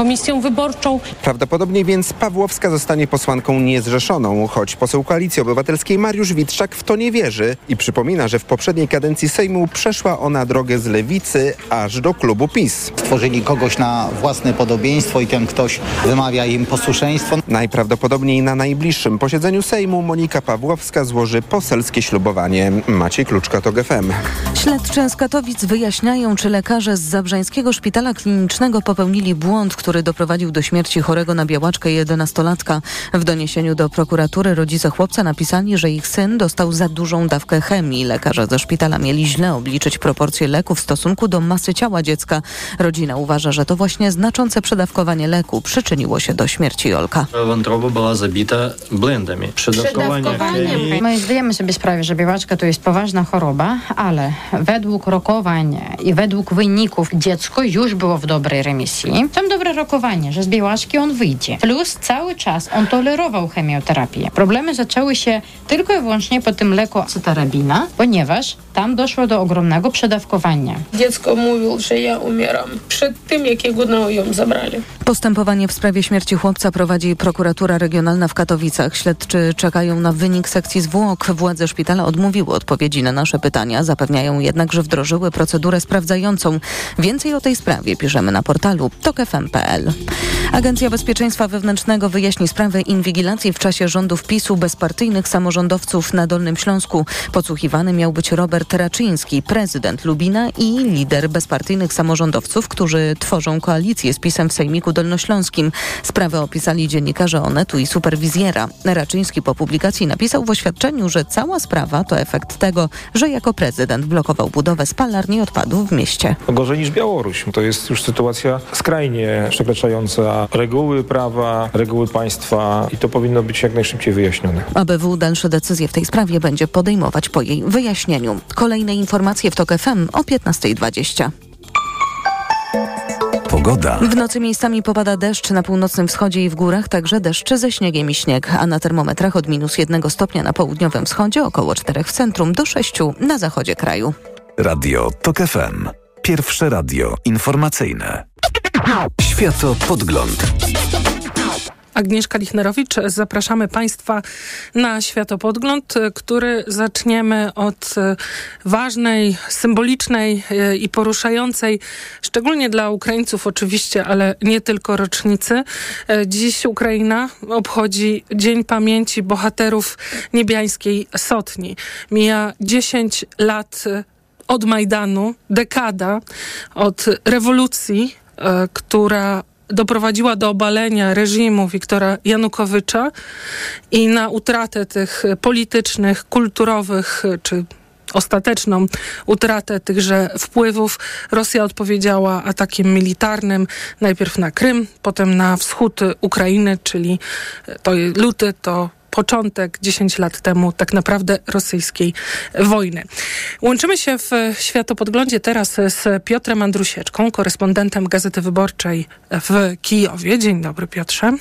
komisją wyborczą. Prawdopodobnie więc Pawłowska zostanie posłanką niezrzeszoną, choć poseł Koalicji Obywatelskiej Mariusz Witczak w to nie wierzy i przypomina, że w poprzedniej kadencji Sejmu przeszła ona drogę z lewicy aż do klubu PiS. Stworzyli kogoś na własne podobieństwo i ten ktoś wymawia im posłuszeństwo. Najprawdopodobniej na najbliższym posiedzeniu Sejmu Monika Pawłowska złoży poselskie ślubowanie. Maciej Kluczka to GFM. Śledczy z Katowic wyjaśniają, czy lekarze z Zabrzańskiego Szpitala Klinicznego popełnili błąd, który doprowadził do śmierci chorego na białaczkę 11-latka. W doniesieniu do prokuratury rodzice chłopca napisali, że ich syn dostał za dużą dawkę chemii. Lekarze ze szpitala mieli źle obliczyć proporcje leku w stosunku do masy ciała dziecka. Rodzina uważa, że to właśnie znaczące przedawkowanie leku przyczyniło się do śmierci Jolka. Wątroba była zabita blendami. Przedawkowanie chemii. My zdajemy sobie sprawę, że białaczka to jest poważna choroba, ale według rokowań i według wyników dziecko już było w dobrej remisji. Tam dobre rokowanie, że z białaczki on wyjdzie. Plus cały czas on tolerował chemioterapię. Problemy zaczęły się tylko i wyłącznie po tym leku cytarabina, ponieważ tam doszło do ogromnego przedawkowania. Dziecko mówił, że ja umieram przed tym, jak jego ją zabrali. Postępowanie w sprawie śmierci chłopca prowadzi prokuratura regionalna w Katowicach. Śledczy czekają na wynik sekcji zwłok. Władze szpitala odmówiły odpowiedzi na nasze pytania. Zapewniają jednak, że wdrożyły procedurę sprawdzającą. Więcej o tej sprawie piszemy na portalu tokefm.pl. Agencja Bezpieczeństwa Wewnętrznego wyjaśni sprawę inwigilacji w czasie rządów PiSu bezpartyjnych samorządowców na Dolnym Śląsku. Podsłuchiwany miał być Robert Raczyński, prezydent Lubina i lider bezpartyjnych samorządowców, którzy tworzą koalicję z PiSem w Sejmiku Dolnośląskim. Sprawę opisali dziennikarze Onetu i Superwizjera. Raczyński po publikacji napisał w oświadczeniu, że cała sprawa to efekt tego, że jako prezydent blokował budowę spalarni odpadów w mieście. Gorzej niż Białoruś. To jest już sytuacja skrajnie przekraczająca reguły prawa, reguły państwa i to powinno być jak najszybciej wyjaśnione. ABW dalsze decyzje w tej sprawie będzie podejmować po jej wyjaśnieniu. Kolejne informacje w TOK FM o 15.20. Pogoda. W nocy miejscami popada deszcz na północnym wschodzie i w górach, także deszcz ze śniegiem i śnieg, a na termometrach od minus jednego stopnia na południowym wschodzie, około 4 w centrum, do 6 na zachodzie kraju. Radio TOK FM. Pierwsze radio informacyjne. Światopodgląd. Agnieszka Lichnerowicz. Zapraszamy Państwa na światopodgląd, który zaczniemy od e, ważnej, symbolicznej e, i poruszającej, szczególnie dla Ukraińców oczywiście, ale nie tylko rocznicy. E, dziś Ukraina obchodzi Dzień Pamięci Bohaterów Niebiańskiej Sotni. Mija 10 lat od Majdanu, dekada od rewolucji, która doprowadziła do obalenia reżimu Wiktora Janukowycza i na utratę tych politycznych, kulturowych czy ostateczną utratę tychże wpływów Rosja odpowiedziała atakiem militarnym najpierw na Krym, potem na wschód Ukrainy, czyli to luty to początek 10 lat temu tak naprawdę rosyjskiej wojny. Łączymy się w światopodglądzie teraz z Piotrem Andrusieczką, korespondentem Gazety Wyborczej w Kijowie. Dzień dobry Piotrze.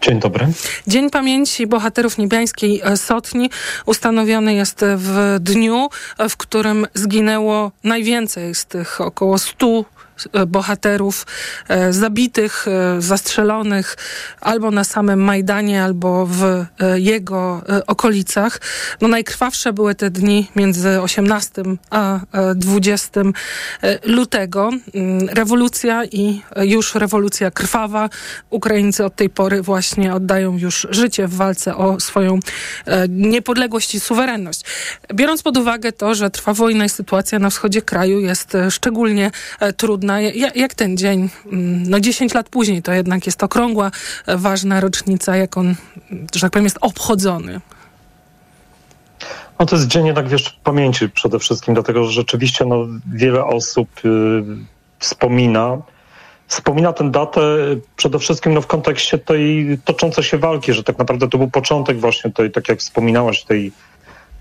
Dzień dobry. Dzień Pamięci Bohaterów Niebiańskiej Sotni ustanowiony jest w dniu, w którym zginęło najwięcej z tych około 100 bohaterów e, zabitych, e, zastrzelonych albo na samym Majdanie, albo w e, jego okolicach. No najkrwawsze były te dni między 18 a 20 lutego. Mm, rewolucja i już rewolucja krwawa. Ukraińcy od tej pory właśnie oddają już życie w walce o swoją niepodległość i suwerenność. Biorąc pod uwagę to, że trwa wojna i sytuacja na wschodzie kraju jest szczególnie trudna, jak, jak ten dzień, mm, no 10 lat później, to jednak jest okrągła, e, ważna rocznica, jak on, że tak powiem, jest obchodzony? No to jest dzień jednak, wiesz, pamięci przede wszystkim, dlatego że rzeczywiście no, wiele osób y, wspomina, wspomina tę datę przede wszystkim no, w kontekście tej toczącej się walki, że tak naprawdę to był początek właśnie tej, tak jak wspominałaś, tej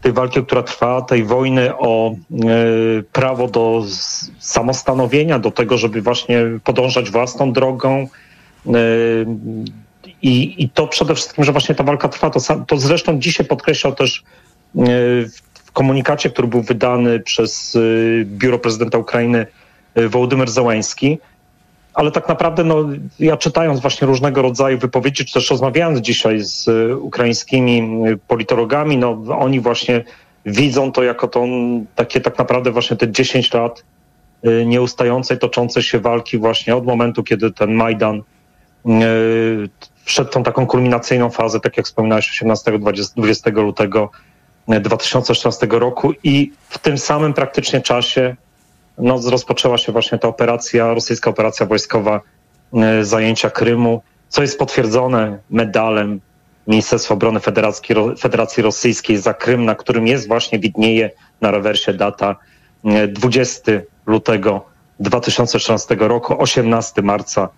tej walki, która trwa, tej wojny o e, prawo do samostanowienia, do tego, żeby właśnie podążać własną drogą. E, I, I to przede wszystkim, że właśnie ta walka trwa. To, to zresztą dzisiaj podkreślał też e, w komunikacie, który był wydany przez Biuro Prezydenta Ukrainy Wołodymyr Załański. Ale tak naprawdę no, ja czytając właśnie różnego rodzaju wypowiedzi, czy też rozmawiając dzisiaj z y, ukraińskimi y, politologami, no oni właśnie widzą to jako to takie tak naprawdę właśnie te 10 lat y, nieustającej, toczącej się walki właśnie od momentu, kiedy ten Majdan wszedł tą taką kulminacyjną fazę, tak jak wspominałeś, 18-20 lutego 2014 roku i w tym samym praktycznie czasie no, rozpoczęła się właśnie ta operacja, rosyjska operacja wojskowa e, zajęcia Krymu, co jest potwierdzone medalem Ministerstwa Obrony Federacji, Federacji Rosyjskiej za Krym, na którym jest właśnie, widnieje na rewersie data 20 e, lutego 2013 roku, 18 marca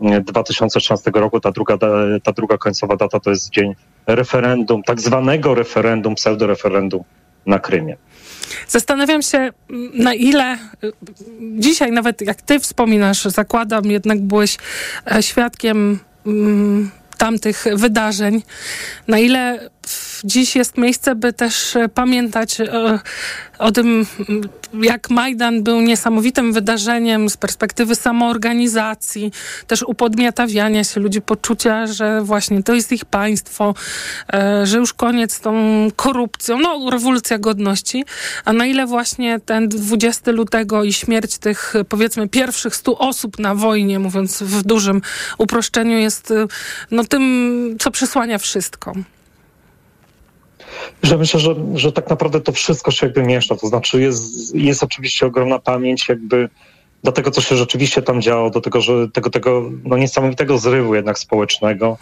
2013 e, roku, ta druga, ta druga końcowa data to jest dzień referendum, tak zwanego referendum, pseudoreferendum na Krymie. Zastanawiam się, na ile dzisiaj, nawet jak ty wspominasz, zakładam, jednak byłeś e, świadkiem mm, tamtych wydarzeń, na ile dziś jest miejsce, by też e, pamiętać e, o tym, jak Majdan był niesamowitym wydarzeniem z perspektywy samoorganizacji, też upodmiotawiania się ludzi, poczucia, że właśnie to jest ich państwo, e, że już koniec z tą korupcją, no rewolucja godności, a na ile właśnie ten 20 lutego i śmierć tych powiedzmy pierwszych 100 osób na wojnie, mówiąc w dużym uproszczeniu, jest no tym, co przysłania wszystko że myślę, że, że tak naprawdę to wszystko się jakby miesza. To znaczy jest, jest oczywiście ogromna pamięć jakby do tego, co się rzeczywiście tam działo, do tego, że tego, tego no niesamowitego zrywu jednak społecznego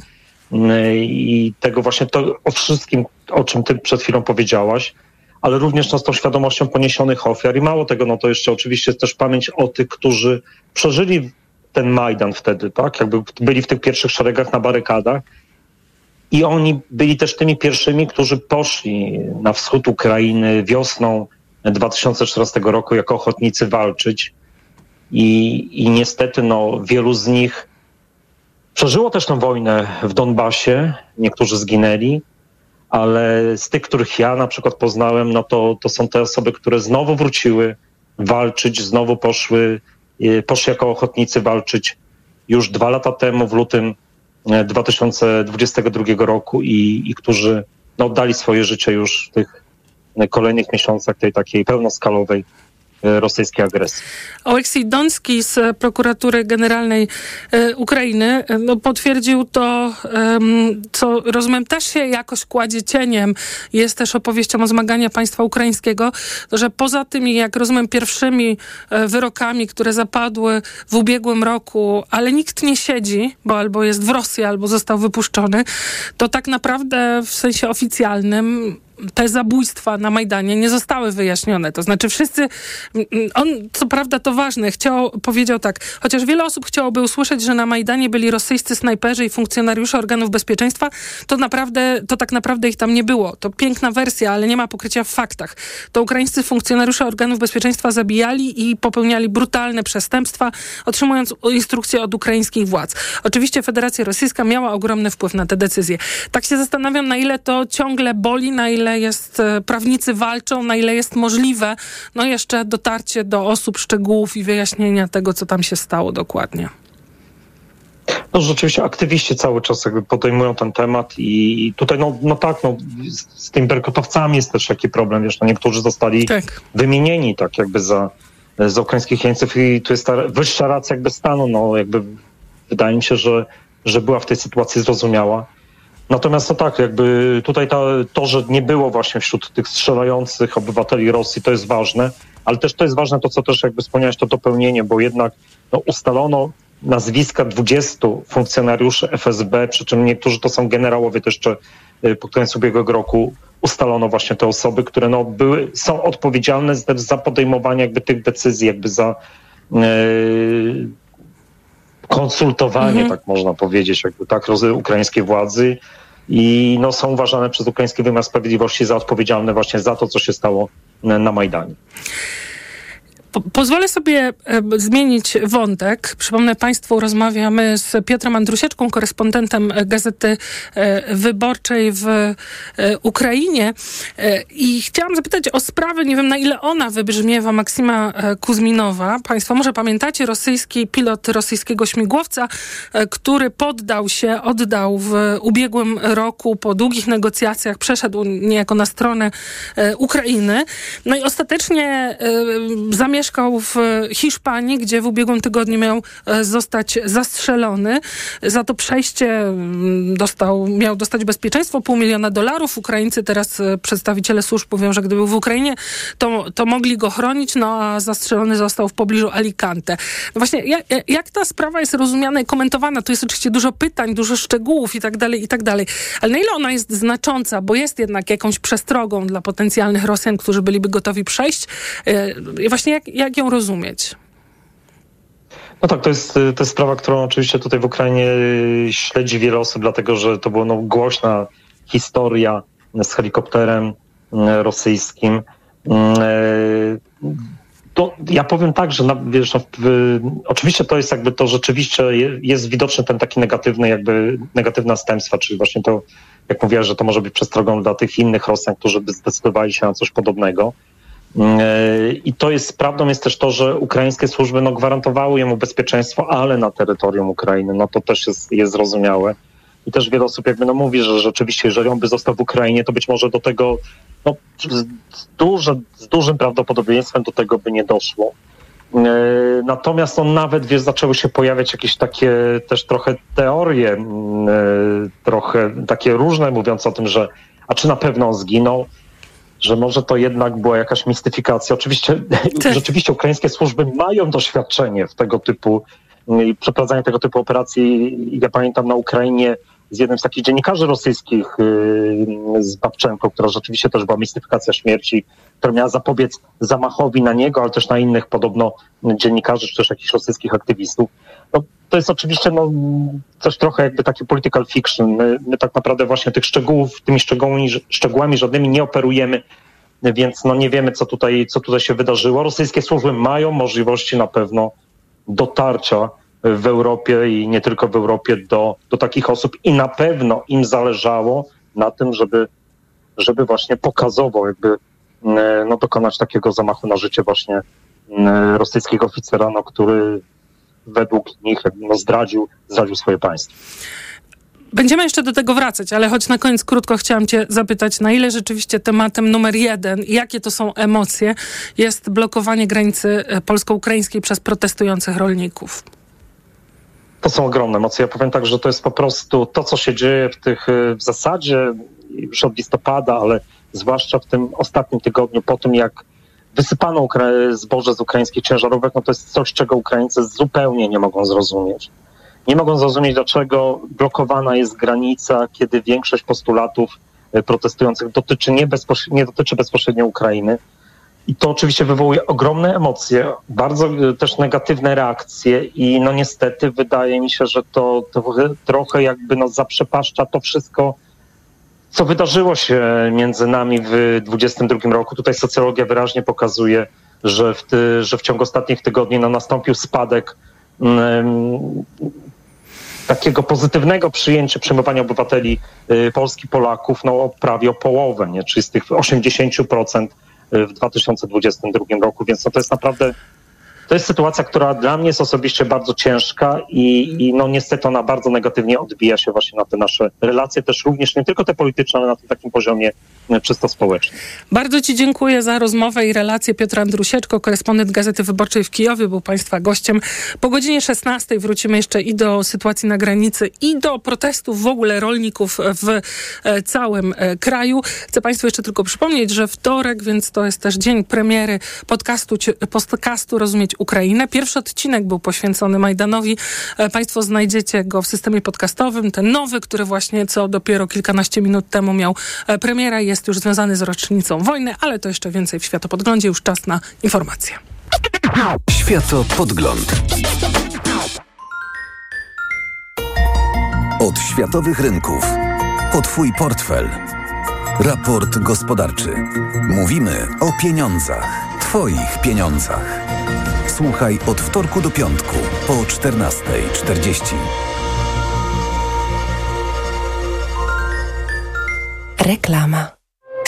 mm, i tego właśnie to o wszystkim, o czym ty przed chwilą powiedziałaś, ale również no, z tą świadomością poniesionych ofiar i mało tego, no to jeszcze oczywiście jest też pamięć o tych, którzy przeżyli ten Majdan wtedy, tak? Jakby byli w tych pierwszych szeregach na barykadach i oni byli też tymi pierwszymi, którzy poszli na wschód Ukrainy wiosną 2014 roku jako ochotnicy walczyć. I, i niestety no, wielu z nich przeżyło też tę wojnę w Donbasie. Niektórzy zginęli, ale z tych, których ja na przykład poznałem, no to, to są te osoby, które znowu wróciły walczyć, znowu poszły, e, poszli jako ochotnicy walczyć już dwa lata temu, w lutym 2022 roku i, i którzy no, oddali swoje życie już w tych kolejnych miesiącach tej takiej pełnoskalowej rosyjskiej agresji. Oleksij Donski z prokuratury generalnej e, Ukrainy e, no, potwierdził to, co rozumiem też się jakoś kładzie cieniem, jest też opowieścią o zmagania państwa ukraińskiego, że poza tymi, jak rozumiem, pierwszymi wyrokami, które zapadły w ubiegłym roku, ale nikt nie siedzi, bo albo jest w Rosji, albo został wypuszczony, to tak naprawdę w sensie oficjalnym te zabójstwa na Majdanie nie zostały wyjaśnione. To znaczy wszyscy, on co prawda to ważne, chciał, powiedział tak, chociaż wiele osób chciałoby usłyszeć, że na Majdanie byli rosyjscy snajperzy i funkcjonariusze organów bezpieczeństwa, to naprawdę, to tak naprawdę ich tam nie było. To piękna wersja, ale nie ma pokrycia w faktach. To ukraińscy funkcjonariusze organów bezpieczeństwa zabijali i popełniali brutalne przestępstwa, otrzymując instrukcje od ukraińskich władz. Oczywiście Federacja Rosyjska miała ogromny wpływ na te decyzje. Tak się zastanawiam, na ile to ciągle boli, na ile ile jest, e, prawnicy walczą, na ile jest możliwe, no jeszcze dotarcie do osób, szczegółów i wyjaśnienia tego, co tam się stało dokładnie. No rzeczywiście aktywiści cały czas jakby podejmują ten temat i tutaj no, no tak, no, z, z tymi berkotowcami jest też taki problem, wiesz, no niektórzy zostali tak. wymienieni tak jakby za, za ukraińskich jeńców i tu jest ta wyższa racja jakby stanu, no jakby wydaje mi się, że, że była w tej sytuacji zrozumiała. Natomiast to tak, jakby tutaj ta, to, że nie było właśnie wśród tych strzelających obywateli Rosji, to jest ważne, ale też to jest ważne to, co też jakby wspomniałeś, to dopełnienie, bo jednak no, ustalono nazwiska 20 funkcjonariuszy FSB, przy czym niektórzy to są generałowie, to jeszcze y, pod koniec ubiegłego roku ustalono właśnie te osoby, które no, były, są odpowiedzialne za podejmowanie jakby tych decyzji, jakby za yy, konsultowanie, mhm. tak można powiedzieć, jakby tak, ukraińskiej władzy i no, są uważane przez ukraiński wymiar sprawiedliwości za odpowiedzialne właśnie za to, co się stało na Majdanie. Po, pozwolę sobie zmienić wątek. Przypomnę Państwu, rozmawiamy z Piotrem Andrusieczką, korespondentem Gazety e, Wyborczej w e, Ukrainie. E, I chciałam zapytać o sprawę, nie wiem na ile ona wybrzmiewa, Maksima Kuzminowa. Państwo może pamiętacie, rosyjski pilot rosyjskiego śmigłowca, który poddał się, oddał w ubiegłym roku po długich negocjacjach, przeszedł niejako na stronę Ukrainy. No i ostatecznie zamiast mieszkał w Hiszpanii, gdzie w ubiegłym tygodniu miał e, zostać zastrzelony. Za to przejście mm, dostał, miał dostać bezpieczeństwo, pół miliona dolarów. Ukraińcy teraz, e, przedstawiciele służb mówią, że gdyby był w Ukrainie, to, to mogli go chronić, no a zastrzelony został w pobliżu Alicante. No właśnie, jak, jak ta sprawa jest rozumiana i komentowana? Tu jest oczywiście dużo pytań, dużo szczegółów i tak dalej, i tak dalej. Ale na ile ona jest znacząca, bo jest jednak jakąś przestrogą dla potencjalnych Rosjan, którzy byliby gotowi przejść. E, właśnie jak, jak ją rozumieć? No tak, to jest, to jest sprawa, którą oczywiście tutaj w Ukrainie śledzi wiele osób, dlatego że to była no, głośna historia z helikopterem mm, rosyjskim. E, to ja powiem tak, że wiesz, no, w, oczywiście to jest jakby to rzeczywiście jest widoczny ten taki negatywny, jakby negatywne następstwa, czyli właśnie to, jak mówiłaś, że to może być przestrogą dla tych innych Rosjan, którzy by zdecydowali się na coś podobnego. E, I to jest prawdą jest też to, że ukraińskie służby no, gwarantowały jemu bezpieczeństwo, ale na terytorium Ukrainy. No to też jest, jest zrozumiałe. I też wiele osób jakby no mówi, że rzeczywiście, jeżeli on by został w Ukrainie, to być może do tego, no, z, duże, z dużym prawdopodobieństwem do tego by nie doszło. E, natomiast on nawet, wiesz, zaczęły się pojawiać jakieś takie też trochę teorie, e, trochę takie różne, mówiąc o tym, że a czy na pewno on zginął, że może to jednak była jakaś mistyfikacja. Oczywiście, tak. rzeczywiście ukraińskie służby mają doświadczenie w tego typu i przeprowadzania tego typu operacji. Ja pamiętam na Ukrainie z jednym z takich dziennikarzy rosyjskich, yy, z Babczenko, która rzeczywiście też była mistyfikacja śmierci, która miała zapobiec zamachowi na niego, ale też na innych podobno dziennikarzy, czy też jakichś rosyjskich aktywistów. No, to jest oczywiście no, coś trochę jakby taki political fiction. My, my tak naprawdę właśnie tych szczegółów, tymi szczegółami, szczegółami żadnymi nie operujemy, więc no nie wiemy, co tutaj, co tutaj się wydarzyło. Rosyjskie służby mają możliwości na pewno dotarcia w Europie i nie tylko w Europie do, do takich osób i na pewno im zależało na tym, żeby, żeby właśnie pokazowo jakby e, no, dokonać takiego zamachu na życie właśnie e, rosyjskiego oficera, no, który według nich no, zdradził, zdradził swoje państwo. Będziemy jeszcze do tego wracać, ale choć na koniec krótko chciałam Cię zapytać, na ile rzeczywiście tematem numer jeden, jakie to są emocje, jest blokowanie granicy e, polsko-ukraińskiej przez protestujących rolników? To są ogromne emocje. Ja powiem tak, że to jest po prostu to, co się dzieje w tych e, w zasadzie już od listopada, ale zwłaszcza w tym ostatnim tygodniu, po tym jak wysypano zboże z ukraińskich ciężarówek, no to jest coś, czego Ukraińcy zupełnie nie mogą zrozumieć. Nie mogą zrozumieć, dlaczego blokowana jest granica, kiedy większość postulatów e, protestujących dotyczy nie, nie dotyczy bezpośrednio Ukrainy. I to oczywiście wywołuje ogromne emocje, bardzo e, też negatywne reakcje i no niestety wydaje mi się, że to, to trochę jakby no zaprzepaszcza to wszystko, co wydarzyło się między nami w 2022 roku. Tutaj socjologia wyraźnie pokazuje, że w, ty, że w ciągu ostatnich tygodni no, nastąpił spadek mm, takiego pozytywnego przyjęcia, przyjmowania obywateli y, Polski, Polaków no, o prawie o połowę, nie? czyli z tych 80% w 2022 roku, więc no, to jest naprawdę to jest sytuacja, która dla mnie jest osobiście bardzo ciężka i, i no niestety ona bardzo negatywnie odbija się właśnie na te nasze relacje, też również nie tylko te polityczne, ale na tym takim poziomie e, czysto społecznym. Bardzo Ci dziękuję za rozmowę i relację. Piotr Andrusieczko, korespondent Gazety Wyborczej w Kijowie, był Państwa gościem. Po godzinie 16 wrócimy jeszcze i do sytuacji na granicy, i do protestów w ogóle rolników w e, całym e, kraju. Chcę Państwu jeszcze tylko przypomnieć, że wtorek, więc to jest też dzień premiery podcastu, podcastu Rozumieć Ukrainę. Pierwszy odcinek był poświęcony Majdanowi. E, państwo znajdziecie go w systemie podcastowym. Ten nowy, który właśnie co dopiero kilkanaście minut temu miał e, premiera, jest już związany z rocznicą wojny, ale to jeszcze więcej w Światopodglądzie. Już czas na informacje. Światopodgląd. Od światowych rynków. O Twój portfel. Raport gospodarczy. Mówimy o pieniądzach. Twoich pieniądzach. Słuchaj od wtorku do piątku po 14.40. Reklama.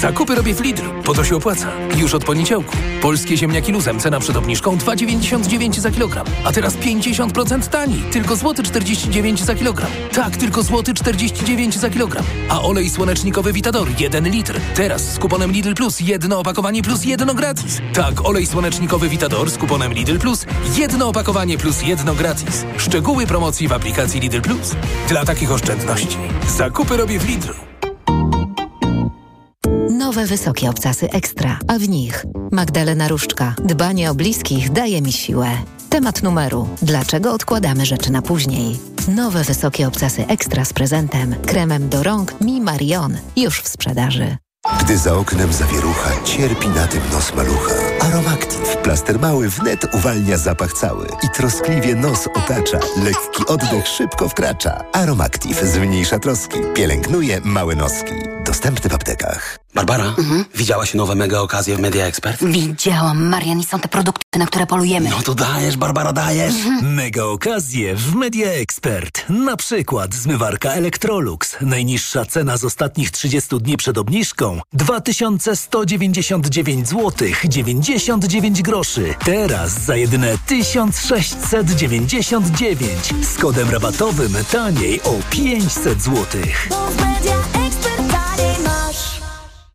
Zakupy robię w Lidl, bo to się opłaca. Już od poniedziałku. Polskie ziemniaki luzem, cena przed obniżką 2,99 za kilogram. A teraz 50% taniej, tylko złoty 49 za kilogram. Tak, tylko złoty 49 za kilogram. A olej słonecznikowy Vitador 1 litr. Teraz z kuponem Lidl Plus jedno opakowanie plus jedno gratis. Tak, olej słonecznikowy Vitador z kuponem Lidl Plus jedno opakowanie plus jedno gratis. Szczegóły promocji w aplikacji Lidl Plus. Dla takich oszczędności. Zakupy robię w Lidlu. Nowe wysokie obcasy ekstra, a w nich Magdalena Różczka. Dbanie o bliskich daje mi siłę. Temat numeru. Dlaczego odkładamy rzeczy na później? Nowe wysokie obcasy ekstra z prezentem. Kremem do rąk Mi Marion. Już w sprzedaży. Gdy za oknem zawierucha, cierpi na tym nos malucha. Aromactive. Plaster mały wnet uwalnia zapach cały i troskliwie nos otacza. Lekki oddech szybko wkracza. Aromactive zmniejsza troski. Pielęgnuje małe noski. Dostępny w aptekach. Barbara, mhm. widziałaś nowe mega okazje w Media Expert? Widziałam, Marian, i są te produkty, na które polujemy. No to dajesz, Barbara, dajesz. Mhm. Mega okazje w Media Expert. Na przykład zmywarka Electrolux. Najniższa cena z ostatnich 30 dni przed obniżką 2199 zł 99 groszy. Teraz za jedyne 1699 z kodem rabatowym taniej o 500 zł.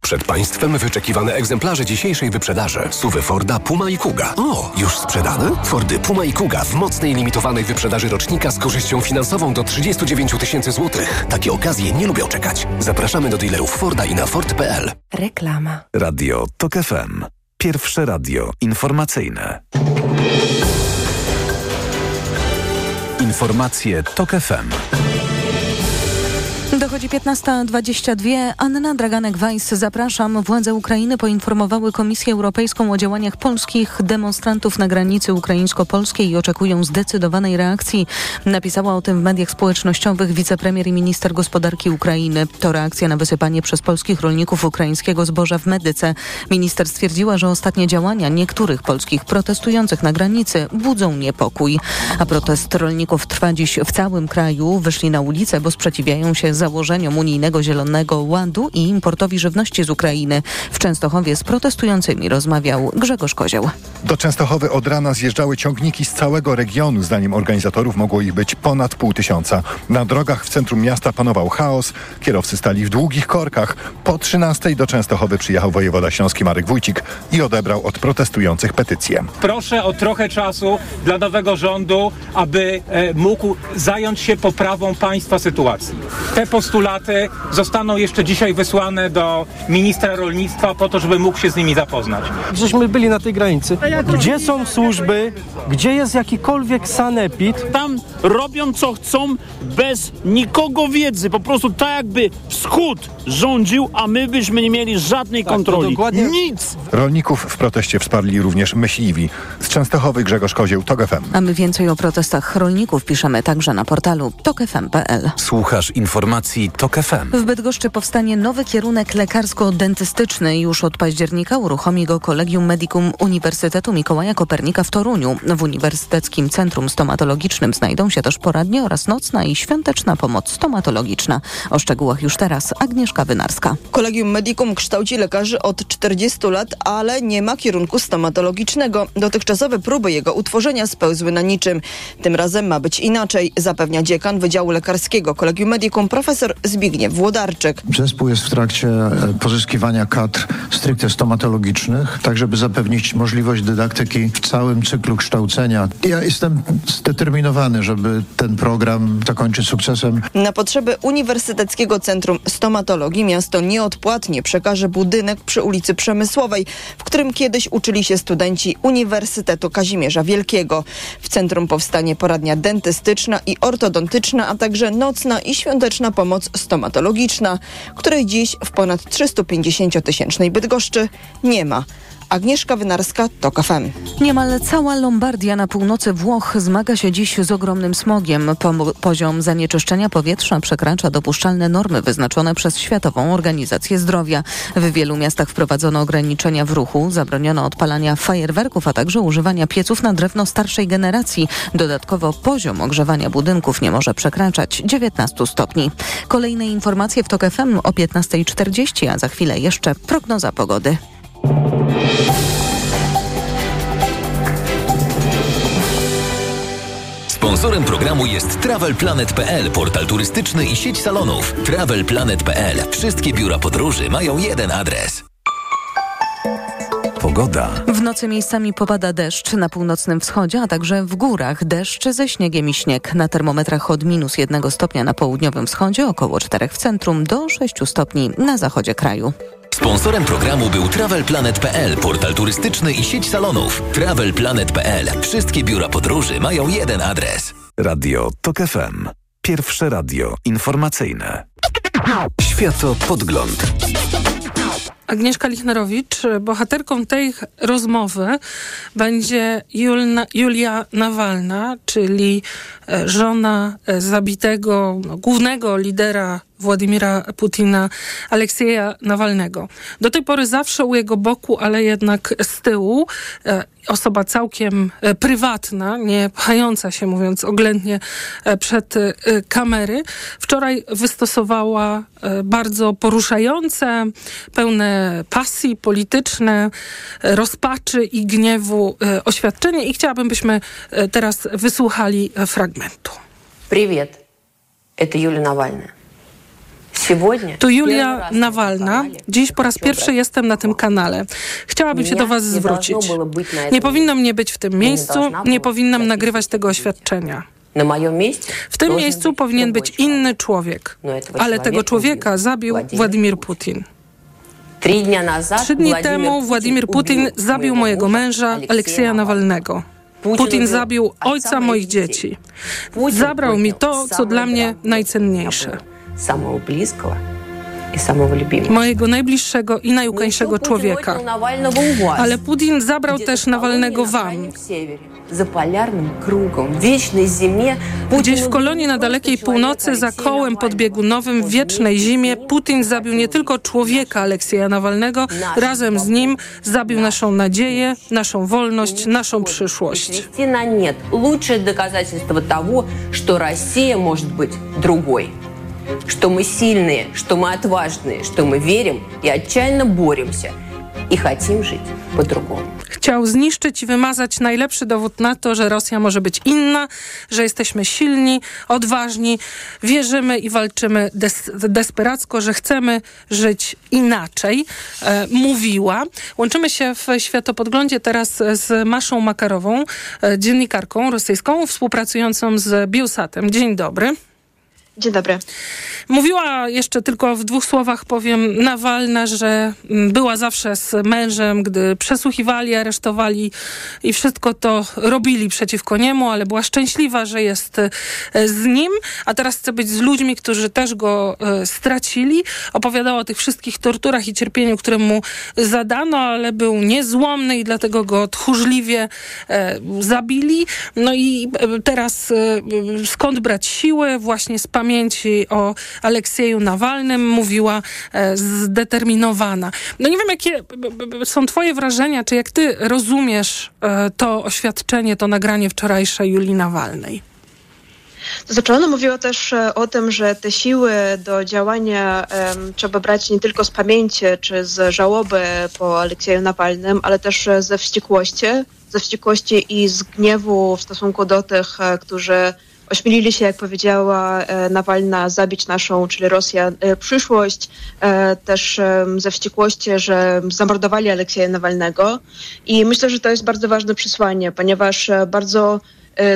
Przed Państwem wyczekiwane egzemplarze dzisiejszej wyprzedaży. Suwy Forda, Puma i Kuga. O, już sprzedane? Fordy Puma i Kuga w mocnej limitowanej wyprzedaży rocznika z korzyścią finansową do 39 tysięcy złotych. Takie okazje nie lubią czekać. Zapraszamy do dealerów Forda i na Ford.pl. Reklama. Radio TOK FM. Pierwsze radio informacyjne. Informacje TOK FM. Dochodzi 15.22. Anna Draganek-Weiss. Zapraszam. Władze Ukrainy poinformowały Komisję Europejską o działaniach polskich demonstrantów na granicy ukraińsko-polskiej i oczekują zdecydowanej reakcji. Napisała o tym w mediach społecznościowych wicepremier i minister gospodarki Ukrainy. To reakcja na wysypanie przez polskich rolników ukraińskiego zboża w Medyce. Minister stwierdziła, że ostatnie działania niektórych polskich protestujących na granicy budzą niepokój. A protest rolników trwa dziś w całym kraju. Wyszli na ulicę, bo sprzeciwiają się założeniom unijnego Zielonego Ładu i importowi żywności z Ukrainy. W Częstochowie z protestującymi rozmawiał Grzegorz Kozioł. Do Częstochowy od rana zjeżdżały ciągniki z całego regionu. Zdaniem organizatorów mogło ich być ponad pół tysiąca. Na drogach w centrum miasta panował chaos. Kierowcy stali w długich korkach. Po 13 do Częstochowy przyjechał wojewoda śląski Marek Wójcik i odebrał od protestujących petycję. Proszę o trochę czasu dla nowego rządu, aby e, mógł zająć się poprawą państwa sytuacji. Te postulaty zostaną jeszcze dzisiaj wysłane do ministra rolnictwa po to, żeby mógł się z nimi zapoznać. Żeśmy byli na tej granicy. Gdzie są służby? Gdzie jest jakikolwiek sanepid? Tam robią co chcą bez nikogo wiedzy. Po prostu tak jakby wschód rządził, a my byśmy nie mieli żadnej Tak, kontroli. dokładnie- Nic! Rolników w proteście wsparli również myśliwi. Z Częstochowy Grzegorz Kozieł, TOG FM. A my więcej o protestach rolników piszemy także na portalu tokefm.pl. Słuchasz informacji informacji TOK FM. W Bydgoszczy powstanie nowy kierunek lekarsko-dentystyczny. Już od października uruchomi go Kolegium Medicum Uniwersytetu Mikołaja Kopernika w Toruniu. W Uniwersyteckim Centrum Stomatologicznym znajdą się też poradnie oraz nocna i świąteczna pomoc stomatologiczna. O szczegółach już teraz Agnieszka Wynarska. Kolegium Medicum kształci lekarzy od 40 lat, ale nie ma kierunku stomatologicznego. Dotychczasowe próby jego utworzenia spełzły na niczym. Tym razem ma być inaczej, zapewnia dziekan Wydziału Lekarskiego Kolegium Medicum profesor Zbigniew Włodarczyk. Zespół jest w trakcie e, pozyskiwania kadr stricte stomatologicznych, tak żeby zapewnić możliwość dydaktyki w całym cyklu kształcenia. Ja jestem zdeterminowany, żeby ten program zakończyć sukcesem. Na potrzeby Uniwersyteckiego Centrum Stomatologii miasto nieodpłatnie przekaże budynek przy ulicy Przemysłowej, w którym kiedyś uczyli się studenci Uniwersytetu Kazimierza Wielkiego. W centrum powstanie poradnia dentystyczna i ortodontyczna, a także nocna i świąteczna pomoc stomatologiczna, której dziś w ponad 350-tysięcznej Bydgoszczy nie ma. Agnieszka Wynarska, TOK FM. Niemal cała Lombardia na północy Włoch zmaga się dziś z ogromnym smogiem. Po poziom zanieczyszczenia powietrza przekracza dopuszczalne normy wyznaczone przez Światową Organizację Zdrowia. W wielu miastach wprowadzono ograniczenia w ruchu, zabroniono odpalania fajerwerków, a także używania pieców na drewno starszej generacji. Dodatkowo poziom ogrzewania budynków nie może przekraczać 19 stopni. Kolejne informacje w TOK FM o 15.40, a za chwilę jeszcze prognoza pogody. Sponsorem programu jest TravelPlanet.pl, portal turystyczny i sieć salonów. TravelPlanet.pl. Wszystkie biura podróży mają jeden adres. Pogoda. W nocy miejscami popada deszcz na północnym wschodzie, a także w górach deszcz ze śniegiem i śnieg. Na termometrach od minus jednego stopnia na południowym wschodzie, około czterech w centrum, do 6 stopni na zachodzie kraju. Sponsorem programu był TravelPlanet.pl, portal turystyczny i sieć salonów. TravelPlanet.pl. Wszystkie biura podróży mają jeden adres. Radio TOK FM. Pierwsze radio informacyjne. Światopodgląd. Agnieszka Lichnerowicz, bohaterką tej rozmowy będzie Julna, Julia Nawalna, czyli żona zabitego no, głównego lidera Władimira Putina, Aleksieja Nawalnego. Do tej pory zawsze u jego boku, ale jednak z tyłu. E, osoba całkiem e, prywatna, nie pchająca się, mówiąc oględnie, e, przed e, kamery. Wczoraj wystosowała e, bardzo poruszające, pełne pasji polityczne, e, rozpaczy i gniewu oświadczenie i chciałabym, byśmy teraz wysłuchali fragmentu. Привет, это Юлия Навальная. To Julia Nawalna. Dziś po raz pierwszy jestem na tym kanale. Chciałabym się do Was zwrócić. Nie powinno mnie być w tym miejscu, nie powinnam nagrywać tego oświadczenia. W tym miejscu powinien być inny człowiek, ale tego człowieka zabił Władimir Putin. Trzy dni temu Władimir Putin zabił mojego męża Aleksieja Nawalnego. Putin zabił ojca moich dzieci. Zabrał mi to, co dla mnie najcenniejsze самого близкого i самого любимого. Mojego najbliższego i najukońszego człowieka. Ale Putin zabrał też Nawalnego wam. Gdzieś w kolonie na dalekiej północy za kołem podbiegunowym w wiecznej zimie Putin zabił nie tylko człowieka Aleksieja Nawalnego, razem z nim zabił naszą nadzieję, naszą wolność, naszą przyszłość. Лучшее доказательство того, что Россия может быть другой что мы сильные, что мы отважные, что мы верим и отчаянно боремся i хотим żyć по-другому. Chciał zniszczyć i wymazać najlepszy dowód na to, że Rosja może być inna, że jesteśmy silni, odważni, wierzymy i walczymy des desperacko, że chcemy żyć inaczej, e, mówiła. Łączymy się w Światopodglądzie teraz z Maszą Makarową, e, dziennikarką rosyjską, współpracującą z Biusatem. Dzień dobry. Dzień dobry. Mówiła jeszcze tylko w dwóch słowach, powiem, Nawalna, że mm, była zawsze z mężem, gdy przesłuchiwali, aresztowali i wszystko to robili przeciwko niemu, ale była szczęśliwa, że jest e, z nim, a teraz chce być z ludźmi, którzy też go e, stracili. Opowiadała o tych wszystkich torturach i cierpieniu, które mu zadano, ale był niezłomny i dlatego go tchórzliwie e, zabili. No i teraz skąd brać siły? Właśnie z pamięci pamięci o Aleksieju Nawalnym, mówiła e, zdeterminowana. No nie wiem, jakie są twoje wrażenia, czy jak ty rozumiesz e, to oświadczenie, to nagranie wczorajsze Julii Nawalnej? To znaczy ona mówiła też e, o tym, że te siły do działania um, trzeba brać nie tylko z pamięci czy z żałoby po Aleksieju Nawalnym, ale też ze wściekłości, ze wściekłości i z gniewu w stosunku do tych, którzy ośmielili się, jak powiedziała e, Nawalna, zabić naszą, czyli Rosja, e, przyszłość, e, też ze wściekłości, że zamordowali Aleksieja Nawalnego. I myślę, że to jest bardzo ważne przesłanie, ponieważ bardzo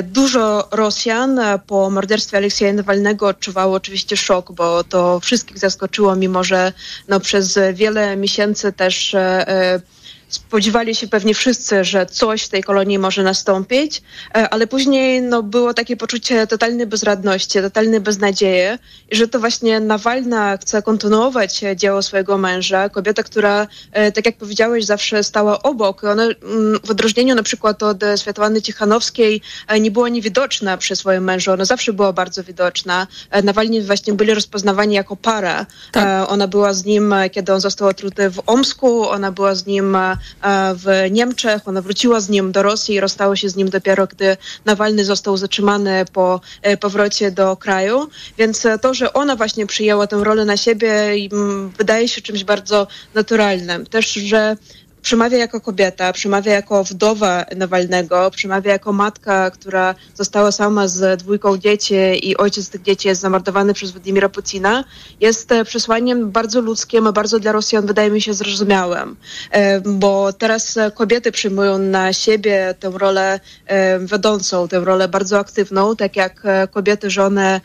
Dużo Rosjan po morderstwie Aleksieja Nawalnego odczuwało oczywiście szok, bo to wszystkich zaskoczyło, mimo że no, przez wiele miesięcy też spodziewali się pewnie wszyscy, że coś w tej kolonii może nastąpić, e, ale później no, było takie poczucie totalnej bezradności, totalnej beznadzieji i że to właśnie Nawalna chce kontynuować dzieło swojego męża, kobieta, która, e, tak jak powiedziałeś, zawsze stała obok. Ona mm, w odróżnieniu na przykład od Światłany Cichanowskiej e, nie była niewidoczna przy swoim mężu, ona zawsze była bardzo widoczna. Nawalni właśnie byli rozpoznawani jako para. Tak. Ona była z nim, kiedy on został otruty w Omsku, ona była z nim w Niemczech. Ona wróciła z nim do Rosji i rozstało się z nim dopiero, gdy Nawalny został zatrzymany po e, powrocie do kraju. Więc to, że ona właśnie przyjęła tę rolę na siebie, wydaje się czymś bardzo naturalnym. Też, że przemawia jako kobieta, przemawia jako wdowa Nawalnego, przemawia jako matka, która została sama z dwójką dzieci i ojciec tych dzieci jest zamordowany przez Władimira Putina, jest e, przesłaniem bardzo ludzkim, bardzo dla Rosjan wydaje mi się zrozumiałym, e, bo teraz kobiety przyjmują na siebie tę rolę e, wiodącą, tę rolę bardzo aktywną, tak jak kobiety, żony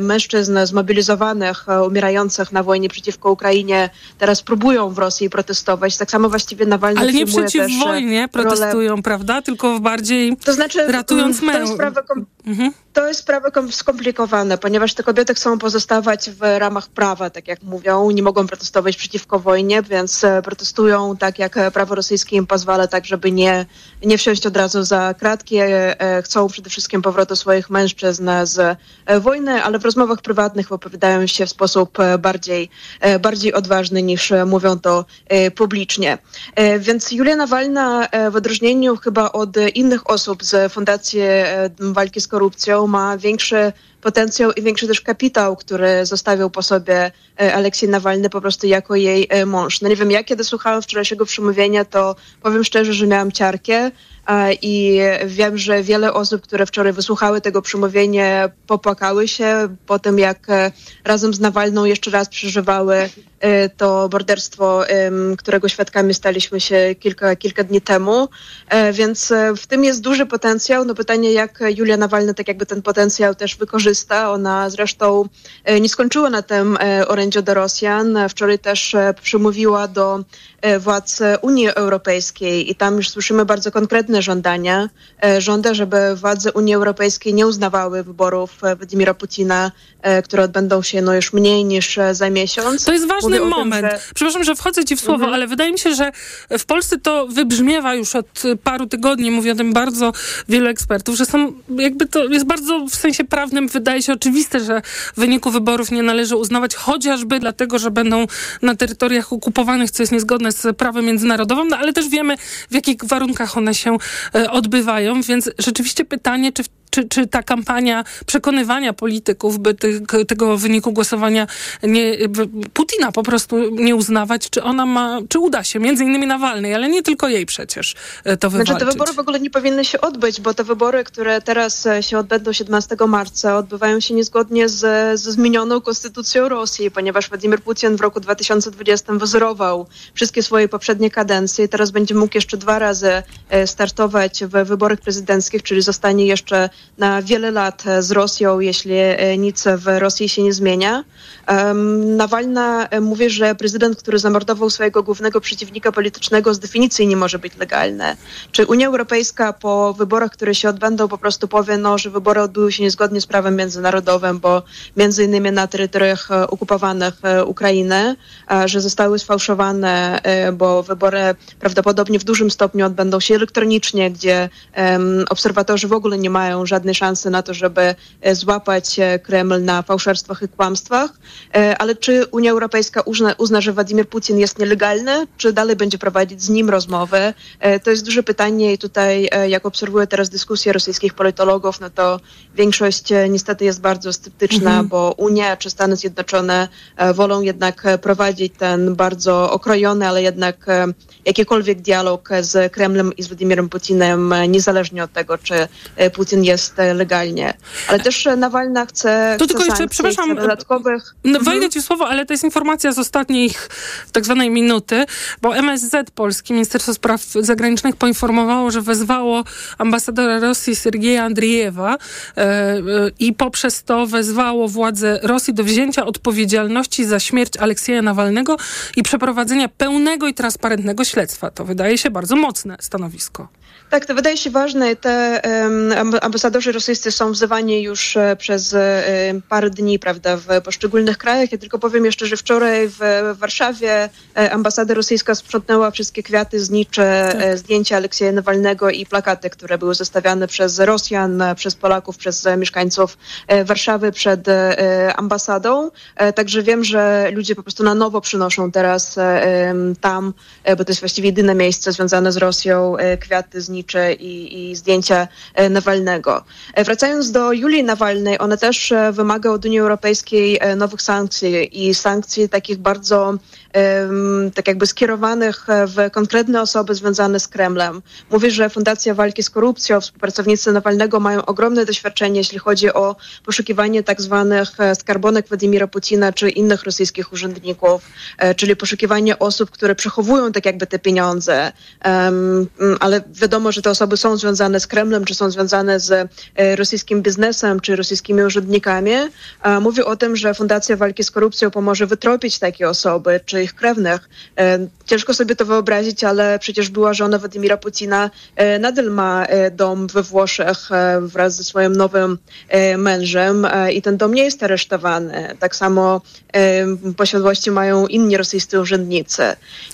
mężczyzn zmobilizowanych, umierających na wojnie przeciwko Ukrainie teraz próbują w Rosji protestować. Tak samo właściwie Nawalny Ale nie przeciw też wojnie protestują, rolę... prawda? Tylko bardziej to znaczy, ratując mężów. To jest sprawa kom... mhm. To jest sprawa skomplikowane, ponieważ te kobiety chcą pozostawać w ramach prawa, tak jak mówią, nie mogą protestować przeciwko wojnie, więc e, protestują tak, jak prawo rosyjskie im pozwala, tak, żeby nie, nie wsiąść od razu za kratki. E, chcą przede wszystkim powrotu swoich mężczyzn z e, wojny, ale w rozmowach prywatnych opowiadają się w sposób bardziej, bardziej odważny niż mówią to publicznie. Więc Julia Nawalna w odróżnieniu chyba od innych osób z Fundacji Walki z Korupcją ma większy potencjał i większy też kapitał, który zostawił po sobie e, Aleksiej Nawalny po prostu jako jej e, mąż. No nie wiem, ja kiedy słuchałam wczorajszego przemówienia, to powiem szczerze, że miałam ciarkę i wiem, że wiele osób, które wczoraj wysłuchały tego przemówienia, popłakały się po tym, jak e, razem z Nawalną jeszcze raz przeżywały e, to morderstwo, którego świadkami staliśmy się kilka, kilka dni temu. E, więc w tym jest duży potencjał. No pytanie, jak Julia Nawalna tak jakby ten potencjał też wykorzysta. Ona zresztą nie skończyła na tym orędziu do Rosjan. Wczoraj też przemówiła do władz Unii Europejskiej i tam już słyszymy bardzo konkretne żądania. E, żąda, żeby władze Unii Europejskiej nie uznawały wyborów e, Władimira Putina, e, które odbędą się no już mniej niż za miesiąc. To jest ważny moment. Tym, że... Przepraszam, że wchodzę ci w słowo, mhm. ale wydaje mi się, że w Polsce to wybrzmiewa już od paru tygodni, mówi o tym bardzo wielu ekspertów, że są jakby to jest bardzo w sensie prawnym wydaje się oczywiste, że w wyniku wyborów nie należy uznawać chociażby dlatego, że będą na terytoriach okupowanych, co jest niezgodne z prawem międzynarodowym, no ale też wiemy w jakich warunkach one się E, odbywają, więc rzeczywiście pytanie, czy w czy, czy ta kampania przekonywania polityków, by tych, tego wyniku głosowania nie, Putina po prostu nie uznawać, czy ona ma, czy uda się, między innymi Nawalnej, ale nie tylko jej przecież e, to wywalczyć. Znaczy te wybory w ogóle nie powinny się odbyć, bo te wybory, które teraz e, się odbędą 17 marca, odbywają się niezgodnie z, ze zmienioną konstytucją Rosji, ponieważ Władimir Putin w roku 2020 wyzerował wszystkie swoje poprzednie kadencje i teraz będzie mógł jeszcze dwa razy e, startować w wyborach prezydenckich, czyli zostanie jeszcze na wiele lat z Rosją, jeśli e, nic w Rosji się nie zmienia. Nawalna e, mówi, że prezydent, który zamordował swojego głównego przeciwnika politycznego z definicji nie może być legalny. Czy Unia Europejska po wyborach, które się odbędą, po prostu powie, no, że wybory odbyły się niezgodnie z prawem międzynarodowym, bo między innymi na terytoriach e, okupowanych Ukrainy, że zostały sfałszowane, bo wybory prawdopodobnie w dużym stopniu odbędą się elektronicznie, gdzie obserwatorzy w ogóle nie mają żadnej szansy na to, żeby złapać Kreml na fałszerstwach i kłamstwach. Ale czy Unia Europejska uzna, uzna, że Władimir Putin jest nielegalny, czy dalej będzie prowadzić z nim rozmowy? To jest duże pytanie i tutaj, jak obserwuję teraz dyskusję rosyjskich politologów, no to większość niestety jest bardzo sceptyczna, mhm. bo Unia czy Stany Zjednoczone wolą jednak prowadzić ten bardzo okrojony, ale jednak jakikolwiek dialog z Kremlem i z Władimirem Putinem, niezależnie od tego, czy Putin jest legalnie. Ale też Nawalna chce, to chce tylko jeszcze, przepraszam, dodatkowych... No, mhm. Wejdę ci słowo, ale to jest informacja z ostatnich tak zwanej minuty, bo MSZ Polski, Ministerstwo Spraw Zagranicznych poinformowało, że wezwało ambasadora Rosji Sergieja Andriejewa e, e, i poprzez to wezwało władze Rosji do wzięcia odpowiedzialności za śmierć Aleksieja Nawalnego i przeprowadzenia pełnego i transparentnego śledztwa. To wydaje się bardzo mocne stanowisko. Tak, to wydaje się ważne. Te um, ambasadorzy rosyjscy są wzywani już e, przez um, parę dni, prawda, w poszczególnych krajach. Ja tylko powiem jeszcze, że wczoraj w Warszawie e, ambasada rosyjska sprzątnęła wszystkie kwiaty, znicze, tak. zdjęcia Aleksieja Nawalnego i plakaty, które były zostawiane przez Rosjan, przez Polaków, przez mieszkańców Warszawy przed ambasadą. Także wiem, że ludzie po prostu na nowo przynoszą teraz tam, bo to jest właściwie jedyne miejsce związane z Rosją, kwiaty, znicze i, i zdjęcia e, Nawalnego. E, wracając do Julii Nawalnej, ona też e, wymaga od Unii Europejskiej nowych sankcji i sankcji takich bardzo tak jakby skierowanych w konkretne osoby związane z Kremlem. Mówi, że Fundacja Walki z Korupcją, współpracownicy Nawalnego mają ogromne doświadczenie, jeśli chodzi o poszukiwanie tak zwanych skarbonek Władimira Putina czy innych rosyjskich urzędników, czyli poszukiwanie osób, które przechowują tak jakby te pieniądze, ale wiadomo, że te osoby są związane z Kremlem, czy są związane z e, rosyjskim biznesem, czy rosyjskimi urzędnikami. Mówi o tym, że Fundacja Walki z Korupcją pomoże wytropić takie osoby, czy ich krewnych. E, ciężko sobie to wyobrazić, ale przecież była żona Władimira Putina, e, nadal ma dom we Włoszech wraz ze swoim nowym mężem i ten dom nie jest aresztowany. Tak samo posiadłości mają inni rosyjscy urzędnicy.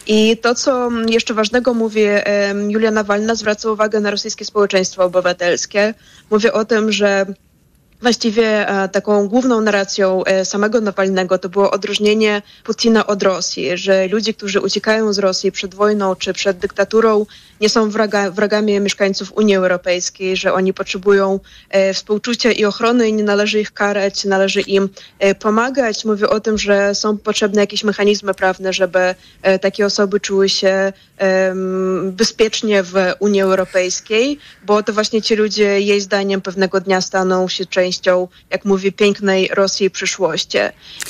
I to, co jeszcze ważnego mówi Julia Nawalna, zwraca uwagę na rosyjskie społeczeństwo obywatelskie. Mówię o tym, że Właściwie e, taką główną narracją e, samego Nawalnego to było odróżnienie Putina od Rosji, że ludzie, którzy uciekają z Rosji przed wojną czy przed dyktaturą, nie są wraga, wrogami mieszkańców Unii Europejskiej, że oni potrzebują e, współczucia i ochrony i nie należy ich karać, należy im pomagać. Mówię o tym, że są potrzebne jakieś mechanizmy prawne, żeby takie osoby czuły się bezpiecznie w Unii Europejskiej, bo to właśnie ci ludzie jej zdaniem pewnego dnia staną się częścią, jak mówię, pięknej Rosji przyszłości.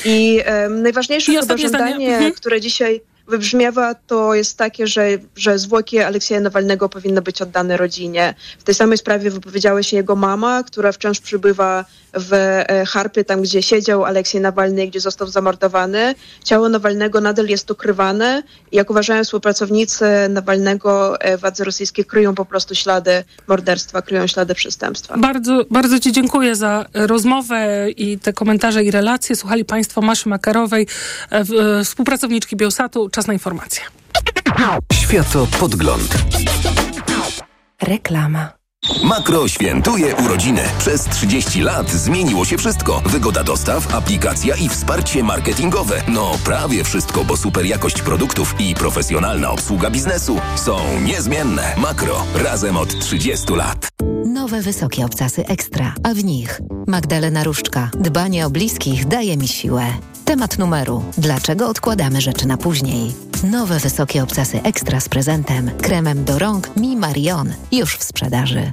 I najważniejsze I chyba żądanie, mhm. które dzisiaj wybrzmiewa, to jest takie, że, że zwłoki Aleksieja Nawalnego powinny być oddane rodzinie. W tej samej sprawie wypowiedziała się jego mama, która wciąż przybywa w e, Harpie, tam gdzie siedział Aleksiej Nawalny, gdzie został zamordowany. Ciało Nawalnego nadal jest ukrywane. Jak uważają współpracownicy Nawalnego, e, władze rosyjskie kryją po prostu ślady morderstwa, kryją ślady przestępstwa. Bardzo, bardzo Ci dziękuję za rozmowę i te komentarze i relacje. Słuchali Państwo Maszy Makarowej, e, współpracowniczki Biosatu. Czas na informacje. Światopodgląd. Reklama. Makro świętuje urodziny. Przez 30 lat zmieniło się wszystko. Wygoda dostaw, aplikacja i wsparcie marketingowe. No prawie wszystko, bo super jakość produktów i profesjonalna obsługa biznesu są niezmienne. Makro. Razem od 30 lat. Nowe wysokie obcasy ekstra, a w nich Magdalena Różczka. Dbanie o bliskich daje mi siłę. Temat numeru. Dlaczego odkładamy rzeczy na później? Nowe wysokie obcasy ekstra z prezentem. Kremem do rąk Mi Marion. Już w sprzedaży.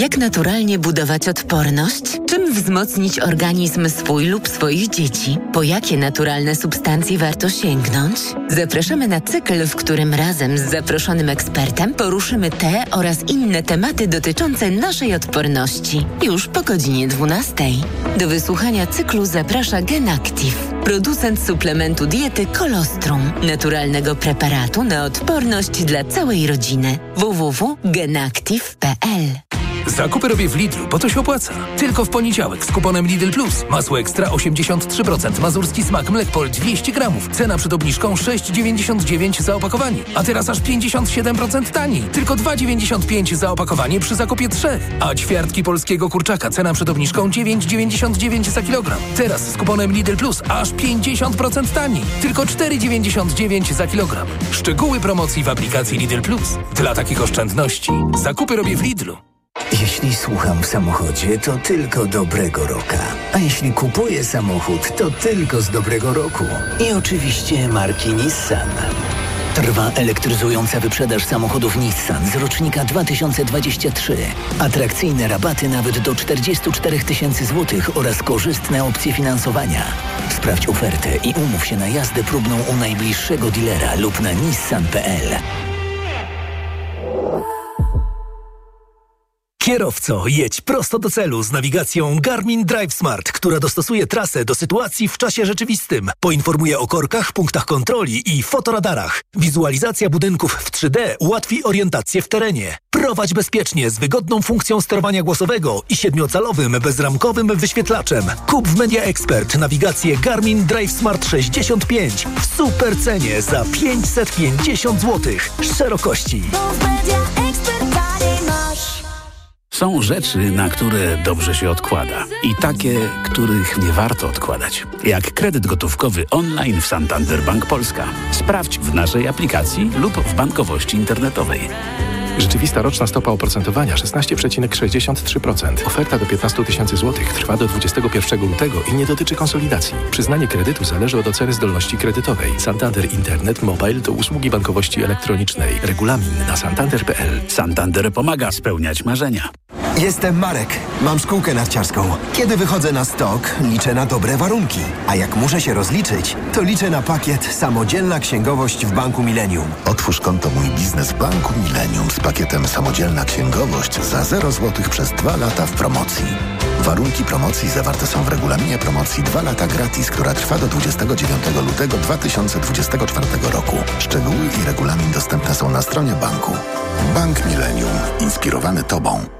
Jak naturalnie budować odporność? Czym wzmocnić organizm swój lub swoich dzieci? Po jakie naturalne substancje warto sięgnąć? Zapraszamy na cykl, w którym razem z zaproszonym ekspertem poruszymy te oraz inne tematy dotyczące naszej odporności. Już po godzinie 12. Do wysłuchania cyklu zaprasza GenActive, producent suplementu diety Kolostrum, naturalnego preparatu na odporność dla całej rodziny. www.genactive.pl Zakupy robię w Lidlu, bo to się opłaca. Tylko w poniedziałek z kuponem Lidl Plus. Masło ekstra 83%, mazurski smak Mlekpol 200 gramów. Cena przed obniżką 6,99 za opakowanie. A teraz aż 57% taniej. Tylko 2,95 za opakowanie przy zakupie trzech. A ćwiartki polskiego kurczaka. Cena przed obniżką 9,99 za kilogram. Teraz z kuponem Lidl Plus aż 50% taniej. Tylko 4,99 za kilogram. Szczegóły promocji w aplikacji Lidl Plus. Dla takich oszczędności zakupy robię w Lidlu. Jeśli słucham w samochodzie, to tylko dobrego roka. A jeśli kupuję samochód, to tylko z dobrego roku. I oczywiście marki Nissan. Trwa elektryzująca wyprzedaż samochodów Nissan z rocznika 2023. Atrakcyjne rabaty nawet do 44 tysięcy złotych oraz korzystne opcje finansowania. Sprawdź ofertę i umów się na jazdę próbną u najbliższego dealera lub na nissan.pl. Kierowco, jedź prosto do celu z nawigacją Garmin Drive Smart, która dostosuje trasę do sytuacji w czasie rzeczywistym. Poinformuje o korkach, punktach kontroli i fotoradarach. Wizualizacja budynków w 3D ułatwi orientację w terenie. Prowadź bezpiecznie z wygodną funkcją sterowania głosowego i siedmiocalowym bezramkowym wyświetlaczem. Kup w Media Expert nawigację Garmin Drive Smart 65 w super cenie za 550 zł. Szerokości. Są rzeczy, na które dobrze się odkłada i takie, których nie warto odkładać. Jak kredyt gotówkowy online w Santander Bank Polska. Sprawdź w naszej aplikacji lub w bankowości internetowej. Rzeczywista roczna stopa oprocentowania 16,63%. Oferta do 15 tysięcy złotych trwa do 21 lutego i nie dotyczy konsolidacji. Przyznanie kredytu zależy od oceny zdolności kredytowej. Santander Internet Mobile to usługi bankowości elektronicznej. Regulamin na santander.pl. Santander pomaga spełniać marzenia. Jestem Marek. Mam szkółkę narciarską. Kiedy wychodzę na stok, liczę na dobre warunki. A jak muszę się rozliczyć, to liczę na pakiet Samodzielna Księgowość w Banku Millennium. Otwórz konto Mój Biznes w Banku Millennium z pakietem Samodzielna Księgowość za 0 zł przez 2 lata w promocji. Warunki promocji zawarte są w regulaminie promocji 2 lata gratis, która trwa do 29 lutego 2024 roku. Szczegóły i regulamin dostępne są na stronie banku. Bank Millennium. Inspirowany Tobą.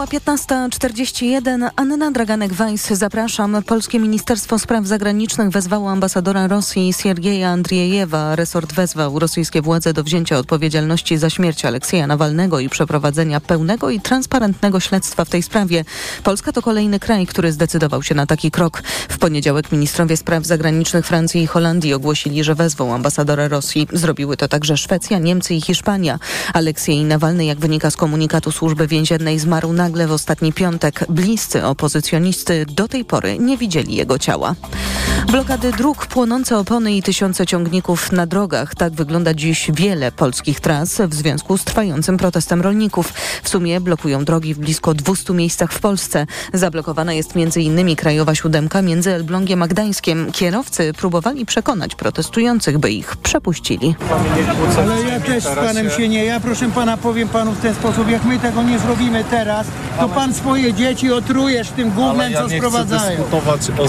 Minęła 15.41. Anna Draganek-Weiss, zapraszam. Polskie Ministerstwo Spraw Zagranicznych wezwało ambasadora Rosji Siergieja Andriejewa. Resort wezwał rosyjskie władze do wzięcia odpowiedzialności za śmierć Aleksieja Nawalnego i przeprowadzenia pełnego i transparentnego śledztwa w tej sprawie. Polska to kolejny kraj, który zdecydował się na taki krok. W poniedziałek ministrowie spraw zagranicznych Francji i Holandii ogłosili, że wezwą ambasadora Rosji. Zrobiły to także Szwecja, Niemcy i Hiszpania. Aleksiej Nawalny, jak wynika z komunikatu służby więziennej, zmarł nagle w ostatni piątek. Bliscy opozycjonisty do tej pory nie widzieli jego ciała. Blokady dróg, płonące opony i tysiące ciągników na drogach. Tak wygląda dziś wiele polskich tras w związku z trwającym protestem rolników. W sumie blokują drogi w blisko 200 miejscach w Polsce. Zablokowana jest m.in. Krajowa Siódemka między Elblągiem a Gdańskiem. Kierowcy próbowali przekonać protestujących, by ich przepuścili. Ale ja też z panem się nie. Ja proszę pana powiem panu w ten sposób, jak my tego nie zrobimy teraz, to pan swoje dzieci otrujesz tym gównem, co sprowadzają.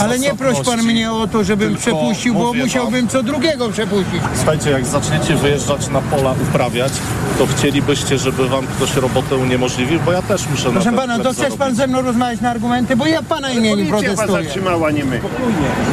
Ale nie proś pan mnie o to, żebym przepuścił, bo musiałbym co drugiego przepuścić. Słuchajcie, jak zaczniecie wyjeżdżać na pola uprawiać, to chcielibyście, żeby wam ktoś robotę uniemożliwił, bo ja też muszę Proszę na ten pana, chleb to chcesz pan zarobić. ze mną rozmawiać na argumenty, bo ja pana imieniu protestuję. zatrzymała, nie my.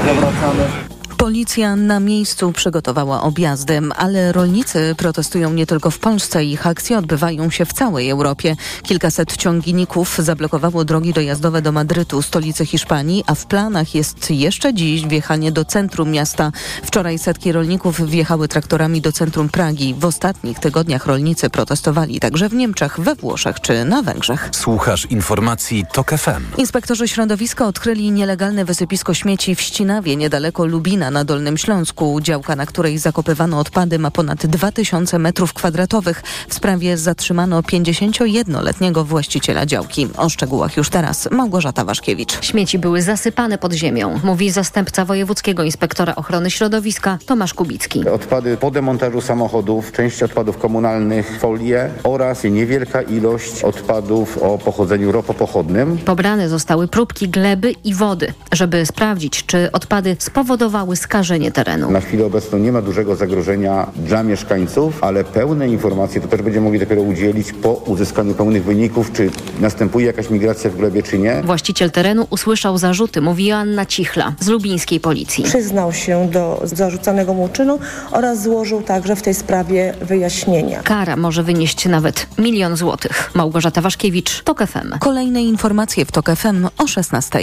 Zawracamy. Policja na miejscu przygotowała objazdy, ale rolnicy protestują nie tylko w Polsce. Ich akcje odbywają się w całej Europie. Kilkaset ciągników zablokowało drogi dojazdowe do Madrytu, stolicy Hiszpanii, a w planach jest jeszcze dziś wjechanie do centrum miasta. Wczoraj setki rolników wjechały traktorami do centrum Pragi. W ostatnich tygodniach rolnicy protestowali także w Niemczech, we Włoszech czy na Węgrzech. Słuchasz informacji TOK FM. Inspektorzy środowiska odkryli nielegalne wysypisko śmieci w Ścinawie, niedaleko Lubina na Dolnym Śląsku. Działka, na której zakopywano odpady ma ponad 2000 metrów kwadratowych. W sprawie zatrzymano 51-letniego właściciela działki. O szczegółach już teraz Małgorzata Waszkiewicz. Śmieci były zasypane pod ziemią, mówi zastępca wojewódzkiego inspektora ochrony środowiska Tomasz Kubicki. Odpady po demontażu samochodów, część odpadów komunalnych, folie oraz niewielka ilość odpadów o pochodzeniu ropopochodnym. Pobrane zostały próbki gleby i wody, żeby sprawdzić, czy odpady spowodowały skażenie terenu. Na chwilę obecną nie ma dużego zagrożenia dla mieszkańców, ale pełne informacje to też będziemy mogli dopiero udzielić po uzyskaniu pełnych wyników, czy następuje jakaś migracja w glebie, czy nie. Właściciel terenu usłyszał zarzuty, mówi Joanna Cichla z lubińskiej policji. Przyznał się do zarzucanego mu czynu oraz złożył także w tej sprawie wyjaśnienia. Kara może wynieść nawet milion złotych. Małgorzata Waszkiewicz, TOK FM. Kolejne informacje w TOK FM o 16.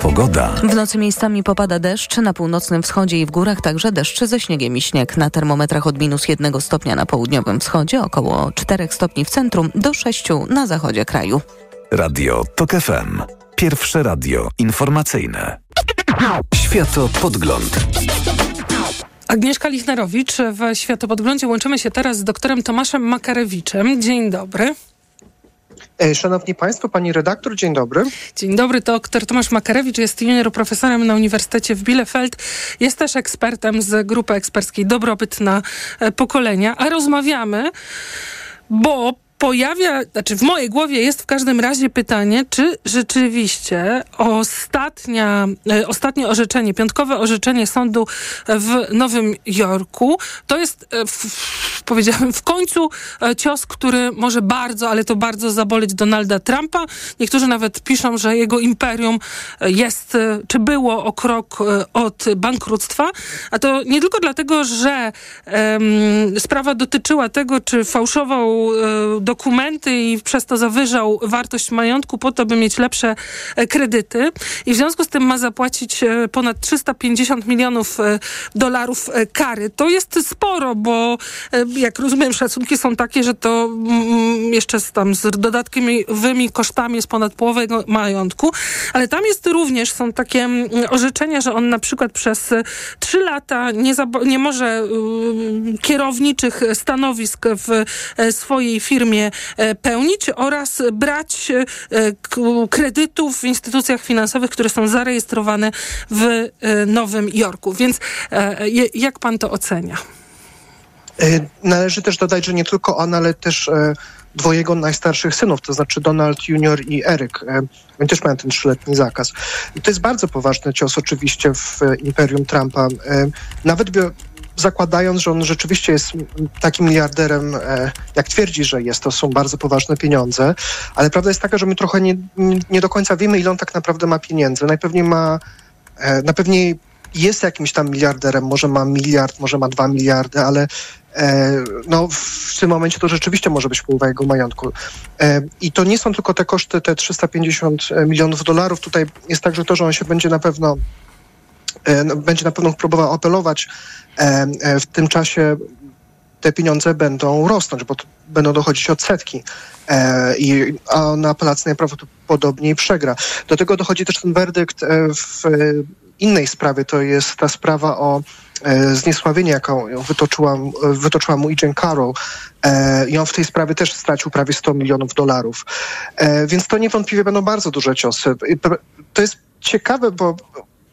Pogoda. W nocy miejscami popada deszcz, na północnym wschodzie i w górach także deszcz ze śniegiem i śnieg. Na termometrach od minus jednego stopnia na południowym wschodzie, około 4 stopni w centrum, do 6 na zachodzie kraju. Radio TOK FM. Pierwsze radio informacyjne. Światopodgląd. Agnieszka Lichnerowicz w Światopodglądzie. Łączymy się teraz z doktorem Tomaszem Makarewiczem. Dzień dobry. E, szanowni Państwo, Pani redaktor, dzień dobry. Dzień dobry, doktor Tomasz Makarewicz jest junior profesorem na Uniwersytecie w Bielefeld. Jest też ekspertem z grupy eksperckiej Dobrobyt na e, pokolenia, a rozmawiamy, bo pojawia, znaczy w mojej głowie jest w każdym razie pytanie, czy rzeczywiście ostatnia, e, ostatnie orzeczenie, piątkowe orzeczenie sądu w Nowym Jorku to jest, e, powiedziałem, w końcu e, cios, który może bardzo, ale to bardzo zaboleć Donalda Trumpa. Niektórzy nawet piszą, że jego imperium jest, czy było o krok od bankructwa, a to nie tylko dlatego, że um, sprawa dotyczyła tego, czy fałszował um, dokumenty i przez to zawyżał wartość majątku po to, by mieć lepsze e, kredyty. I w związku z tym ma zapłacić e, ponad 350 milionów e, dolarów kary. To jest sporo, bo jak rozumiem, szacunki są takie, że to mm, jeszcze tam z dodatkowymi kosztami jest ponad połowę jego majątku. Ale tam jest również, są takie mm, orzeczenia, że on na przykład przez trzy lata nie, nie może kierowniczych stanowisk w swojej firmie E, pełnić oraz brać e, kredytów w instytucjach finansowych, które są zarejestrowane w e, Nowym Jorku. Więc jak pan to ocenia? Należy też dodać, że nie tylko on, ale też dwojego najstarszych synów, to znaczy Donald Junior i Eryk. Oni też mają ten trzyletni zakaz. I to jest bardzo poważny cios oczywiście w imperium Trumpa. Nawet zakładając, że on rzeczywiście jest takim miliarderem, e, jak twierdzi, że jest, to są bardzo poważne pieniądze, ale prawda jest taka, że my trochę nie, nie do końca wiemy, ile on tak naprawdę ma pieniędzy. Najpewniej ma, e, najpewniej jest jakimś tam miliarderem, może ma miliard, może ma dwa miliardy, ale e, no, w tym momencie to rzeczywiście może być połowa jego majątku. I to nie są tylko te koszty, te 350 milionów dolarów. Tutaj jest także to, że on się będzie na pewno no, będzie na pewno próbował apelować E, e, w tym czasie te pieniądze będą rosnąć, bo będą dochodzić odsetki. E, I, a na apelacji najprawdopodobniej przegra. Do tego dochodzi też ten werdykt w innej sprawie, to jest ta sprawa o zniesławienie, jaką wytoczyła, wytoczyła mu Ijen Carroll. I on w tej sprawie też stracił prawie 100 milionów dolarów. Więc to niewątpliwie będą bardzo duże ciosy. To jest ciekawe, bo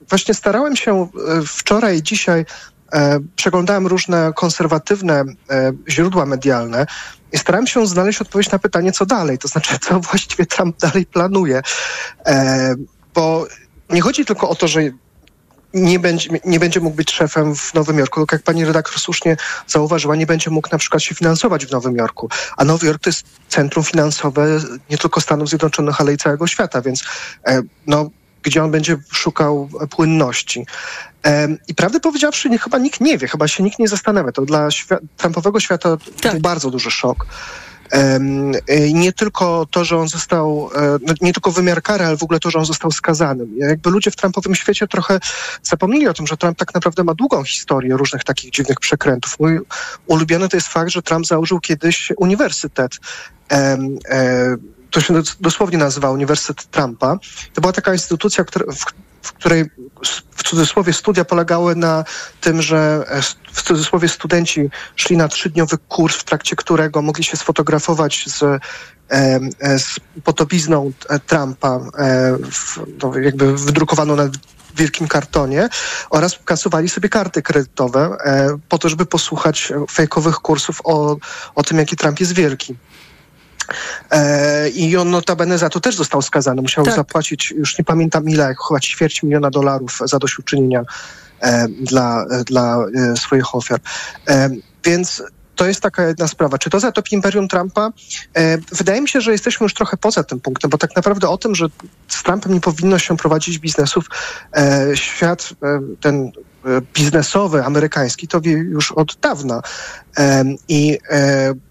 właśnie starałem się wczoraj i dzisiaj E, przeglądałem różne konserwatywne e, źródła medialne i starałem się znaleźć odpowiedź na pytanie, co dalej, to znaczy, co właściwie Trump dalej planuje. E, bo nie chodzi tylko o to, że nie będzie, nie będzie mógł być szefem w Nowym Jorku. Jak pani redaktor słusznie zauważyła, nie będzie mógł na przykład się finansować w Nowym Jorku. A Nowy Jork to jest centrum finansowe nie tylko Stanów Zjednoczonych, ale i całego świata, więc no, gdzie on będzie szukał płynności. I prawdę powiedziawszy, nie, chyba nikt nie wie, chyba się nikt nie zastanawia. To dla świat, Trumpowego świata tak. był bardzo duży szok. Nie tylko to, że on został, e, no, nie tylko wymiar kary, ale w ogóle to, że on został skazany. Jakby ludzie w Trumpowym świecie trochę zapomnieli o tym, że Trump tak naprawdę ma długą historię różnych takich dziwnych przekrętów. Mój ulubiony to jest fakt, że Trump założył kiedyś uniwersytet e, to się dosłownie nazywa Uniwersytet Trumpa. To była taka instytucja, w, w której w cudzysłowie studia polegały na tym, że e, w cudzysłowie studenci szli na trzydniowy kurs, w trakcie którego mogli się sfotografować z, e, e, z Trumpa, w, jakby wydrukowano na wielkim kartonie oraz kasowali sobie karty kredytowe po to, żeby posłuchać fejkowych kursów o, o tym, jaki Trump jest wielki. E, I on notabene za to też został skazany. Musiał tak. zapłacić, już nie pamiętam ile, chyba ćwierć miliona dolarów za doświadczenia e, dla, dla e, swoich ofiar. Więc to jest taka jedna sprawa. Czy to zatopi imperium Trumpa? Wydaje mi się, że jesteśmy już trochę poza tym punktem, bo tak naprawdę o tym, że z Trumpem nie powinno się prowadzić biznesów, świat ten biznesowy, amerykański, to wie już od dawna. I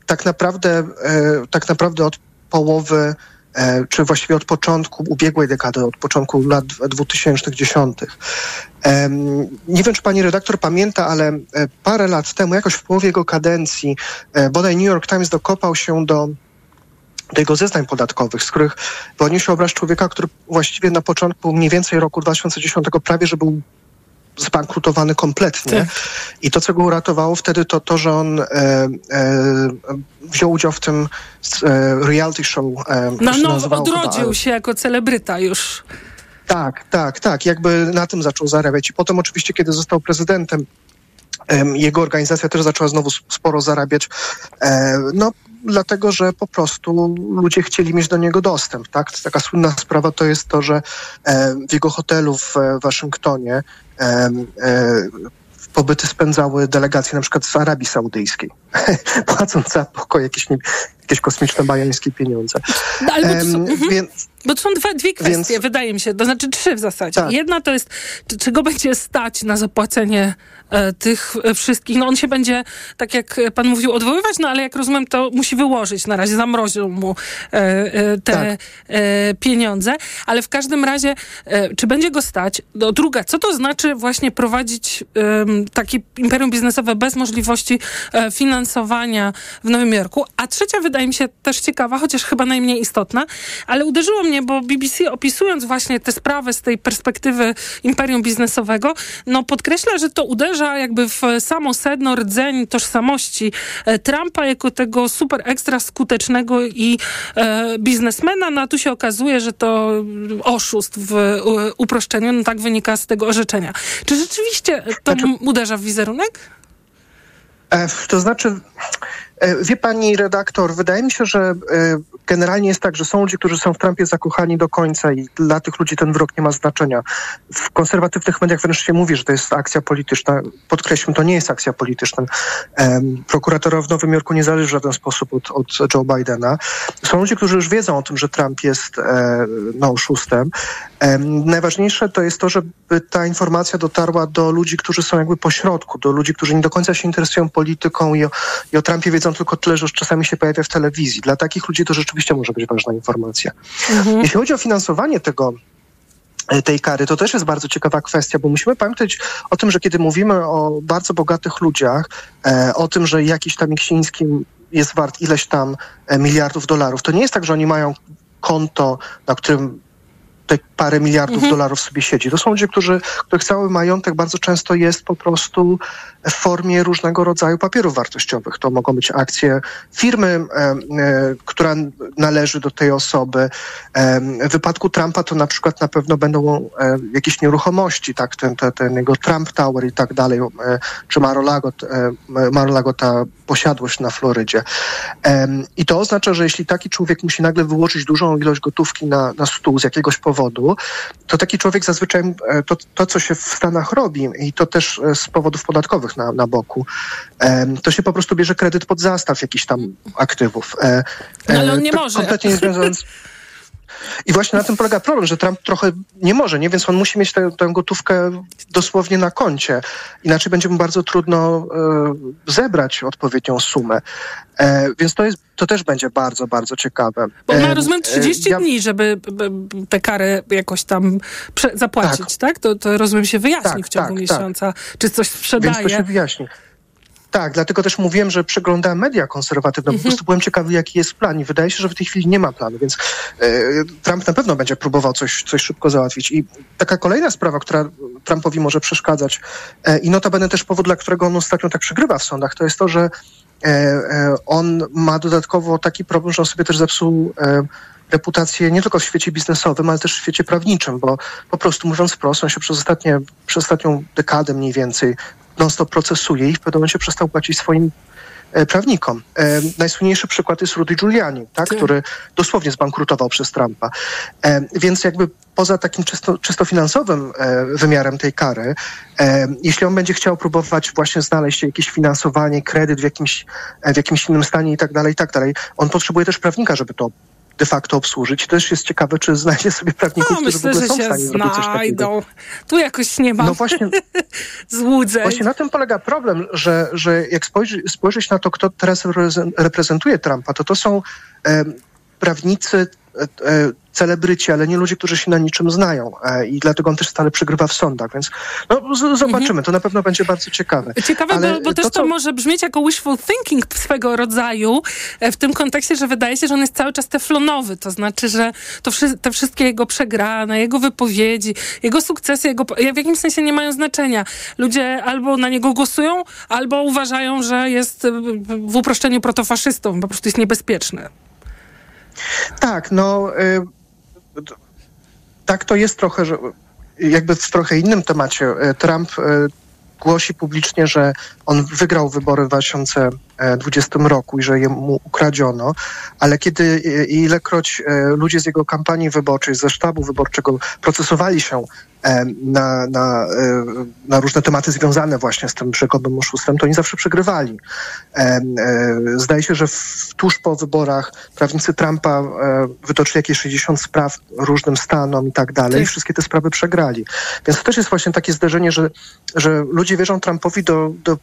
tak naprawdę, tak naprawdę od połowy czy właściwie od początku ubiegłej dekady, od początku lat 2010. Nie wiem, czy pani redaktor pamięta, ale parę lat temu, jakoś w połowie jego kadencji, bodaj New York Times dokopał się do do jego zeznań podatkowych, z których wyłonił się obraz człowieka, który właściwie na początku mniej więcej roku 2010 prawie, że był zbankrutowany kompletnie. Tak. I to, co go uratowało wtedy, to to, że on e, e, wziął udział w tym e, reality show. E, no, no odrodził chyba, się jako celebryta już. Tak, tak, tak. Jakby na tym zaczął zarabiać. I potem oczywiście, kiedy został prezydentem, jego organizacja też zaczęła znowu sporo zarabiać. E, no, dlatego, że po prostu ludzie chcieli mieć do niego dostęp. Tak? Taka słynna sprawa to jest to, że e, w jego hotelu w Waszyngtonie e, pobyty spędzały delegacje na przykład z Arabii Saudyjskiej, płacąc za pokój jakieś, jakieś kosmiczne bajańskie pieniądze. No, ale bo, to są, um, więc, bo to są dwa, dwie kwestie, więc, wydaje mi się, to znaczy trzy w zasadzie. Tak. Jedna to jest, czy, czego będzie stać na zapłacenie e, tych wszystkich. No on się będzie, tak jak pan mówił, odwoływać, no ale jak rozumiem, to musi wyłożyć na razie, zamroził mu e, e, te tak. E, pieniądze, ale w każdym razie, e, czy będzie go stać? No, druga, co to znaczy właśnie prowadzić takie imperium biznesowe bez możliwości e, finansowania w Nowym Jorku? A trzecia, wydaje mi się też ciekawa, chociaż chyba najmniej istotna, ale uderzyło mnie, bo BBC opisując właśnie tę sprawę z tej perspektywy imperium biznesowego, no podkreśla, że to uderza jakby w samo sedno, rdzeń tożsamości e, Trumpa jako tego super ekstra skutecznego i e, biznesmena, no a tu się okazuje, że to oszust w uproszczeniu, no tak wynika z tego orzeczenia. Czy rzeczywiście to znaczy... uderza w wizerunek? E, to znaczy, E, wie pani redaktor, wydaje mi się, że e, generalnie jest tak, że są ludzie, którzy są w Trumpie zakochani do końca i dla tych ludzi ten wyrok nie ma znaczenia. W konserwatywnych mediach wręcz się mówi, że to jest akcja polityczna. Podkreślmy, to nie jest akcja polityczna. Prokuratora w Nowym Jorku nie zależy w żaden sposób od, od Joe Bidena. Są ludzie, którzy już wiedzą o tym, że Trump jest e, no, oszustem. Najważniejsze to jest to, żeby ta informacja dotarła do ludzi, którzy są jakby pośrodku, do ludzi, którzy nie do końca się interesują polityką i o, i o Trumpie wiedzą tylko tyle, że już czasami się pojawia w telewizji. Dla takich ludzi to rzeczywiście może być ważna informacja. Mhm. Jeśli chodzi o finansowanie tego, e, tej kary, to też jest bardzo ciekawa kwestia, bo musimy pamiętać o tym, że kiedy mówimy o bardzo bogatych ludziach, e, o tym, że jakiś tam Miksiński jest wart ileś tam e, miliardów dolarów, to nie jest tak, że oni mają konto, na którym te parę miliardów mhm. dolarów sobie siedzi. To są ludzie, którzy, których cały majątek bardzo często jest po prostu w formie różnego rodzaju papierów wartościowych. To mogą być akcje firmy, e, która należy do tej osoby. E, w wypadku Trumpa to na przykład na pewno będą e, jakieś nieruchomości, tak, ten, ten, ten jego Trump Tower i tak dalej, e, czy Marolago, e, Marolago ta posiadłość na Florydzie. I to oznacza, że jeśli taki człowiek musi nagle wyłożyć dużą ilość gotówki na, na stół z jakiegoś powodu, to taki człowiek zazwyczaj to, to, co się w Stanach robi i to też z powodów podatkowych na, na boku, to się po prostu bierze kredyt pod zastaw jakichś tam aktywów. E, no, ale on nie to może. Kompletnie nie związane z... I właśnie na tym polega problem, że Trump trochę nie może, nie? więc on musi mieć tę, tę gotówkę dosłownie na koncie. Inaczej będzie mu bardzo trudno e, zebrać odpowiednią sumę. E, więc to, jest, to też będzie bardzo, bardzo ciekawe. Bo ma, rozumiem, 30 ja... dni, żeby te kary jakoś tam zapłacić, tak? tak? To, to rozumiem się wyjaśni tak, w ciągu tak, tak. miesiąca. Czy coś sprzedaje. Więc to się wyjaśni. Tak, dlatego też mówiłem, że przeglądałem media konserwatywne. Po mhm. prostu byłem ciekawy, jaki jest plan i wydaje się, że w tej chwili nie ma planu, więc e, Trump na pewno będzie próbował coś, coś szybko załatwić. I taka kolejna sprawa, która Trumpowi może przeszkadzać e, i notabene też powód, dla którego on ostatnio tak przegrywa w sądach, to jest to, że e, on ma dodatkowo taki problem, że on sobie też zepsuł reputację nie tylko w świecie biznesowym, ale też w świecie prawniczym, bo po prostu mówiąc wprost, on się przez, ostatnie, przez ostatnią dekadę mniej więcej non-stop procesuje i w pewnym momencie przestał płacić swoim e, prawnikom. E, najsłynniejszy przykład jest Rudy Giuliani, tak, który dosłownie zbankrutował przez Trumpa. E, więc jakby poza takim czysto, czysto finansowym e, wymiarem tej kary, e, jeśli on będzie chciał próbować właśnie znaleźć jakieś finansowanie, kredyt w jakimś, e, w jakimś innym stanie i tak dalej, i tak dalej, on potrzebuje też prawnika, żeby to de facto obsłużyć. Też jest ciekawe, czy znajdzie sobie prawników, no, którzy myślę, w ogóle są w stanie zrobić coś takiego. Tu jakoś nie ma no właśnie, złudzeń. Właśnie na tym polega problem, że, że jak spojrzy, spojrzeć na to, kto teraz reprezentuje Trumpa, to to są e, prawnicy celebryci, ale nie ludzie, którzy się na niczym znają. E, I dlatego on też stale przegrywa w sądach, więc no, z- zobaczymy. Mhm. To na pewno będzie bardzo ciekawe. Ciekawe, ale bo, bo też to, co... może brzmieć jako wishful thinking swego rodzaju, e, w tym kontekście, że wydaje się, że on jest cały czas teflonowy. To znaczy, że to wszy- te wszystkie jego przegrane, jego wypowiedzi, jego sukcesy, jego, w jakimś sensie nie mają znaczenia. Ludzie albo na niego głosują, albo uważają, że jest w uproszczeniu protofaszystą. Po prostu jest niebezpieczny. Tak, no... Y tak to jest trochę, że jakby w trochę innym temacie. E, Trump e, głosi publicznie, że on wygrał wybory w 2020 roku i że mu ukradziono, ale kiedy ilekroć e, ludzie z jego kampanii wyborczej, ze sztabu wyborczego procesowali się na, na, e, na różne tematy związane właśnie z tym rzekomym oszustwem, to oni zawsze przegrywali. E, zdaje się, że w, tuż po wyborach prawnicy Trumpa wytoczyli jakieś 60 spraw różnym stanom i tak dalej i tak. wszystkie te sprawy przegrali. Więc to też jest właśnie takie zderzenie, że, że ludzie wierzą Trumpowi do, do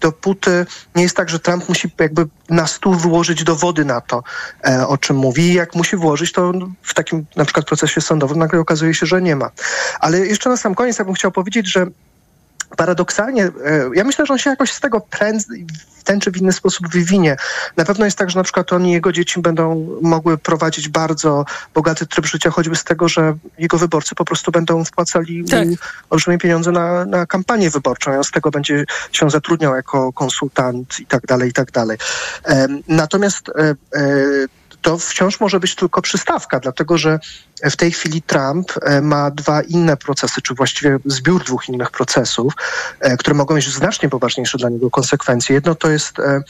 dopóty nie jest tak, że Trump musi jakby na stół wyłożyć dowody na to, e, o czym mówi. I jak musi włożyć, to w takim na przykład procesie sądowym nagle okazuje się, że nie ma. Ale jeszcze na sam koniec ja bym chciał powiedzieć, że paradoksalnie, e, ja myślę, że on się jakoś z tego prędzej, w ten czy w inny sposób wywinie. Na pewno jest tak, że na przykład on i jego dzieci będą mogły prowadzić bardzo bogaty tryb życia, choćby z tego, że jego wyborcy po prostu będą wpłacali tak. olbrzymie pieniądze na, na kampanię wyborczą. On z tego będzie się zatrudniał jako konsultant i tak dalej, i tak dalej. Natomiast e, e, to wciąż może być tylko przystawka, dlatego że w tej chwili Trump e, ma dwa inne procesy, czy właściwie zbiór dwóch innych procesów, e, które mogą mieć znacznie poważniejsze dla niego konsekwencje. Jedno to jest e,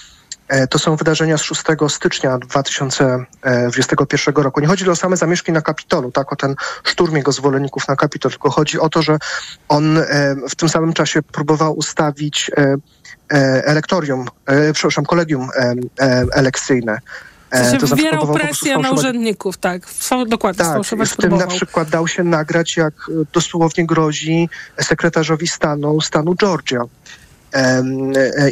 to są wydarzenia z 6 stycznia 2021 roku. Nie chodzi o same zamieszki na Kapitolu, tak, o ten szturm jego zwolenników na Kapitol, tylko chodzi o to, że on w tym samym czasie próbował ustawić elektorium, przepraszam, kolegium elekcyjne E, to znaczy wywierał presję na urzędników, tak. dokładnie, tak, w tym na przykład dał się nagrać, jak e, dosłownie grozi sekretarzowi stanu, stanu Georgia. E,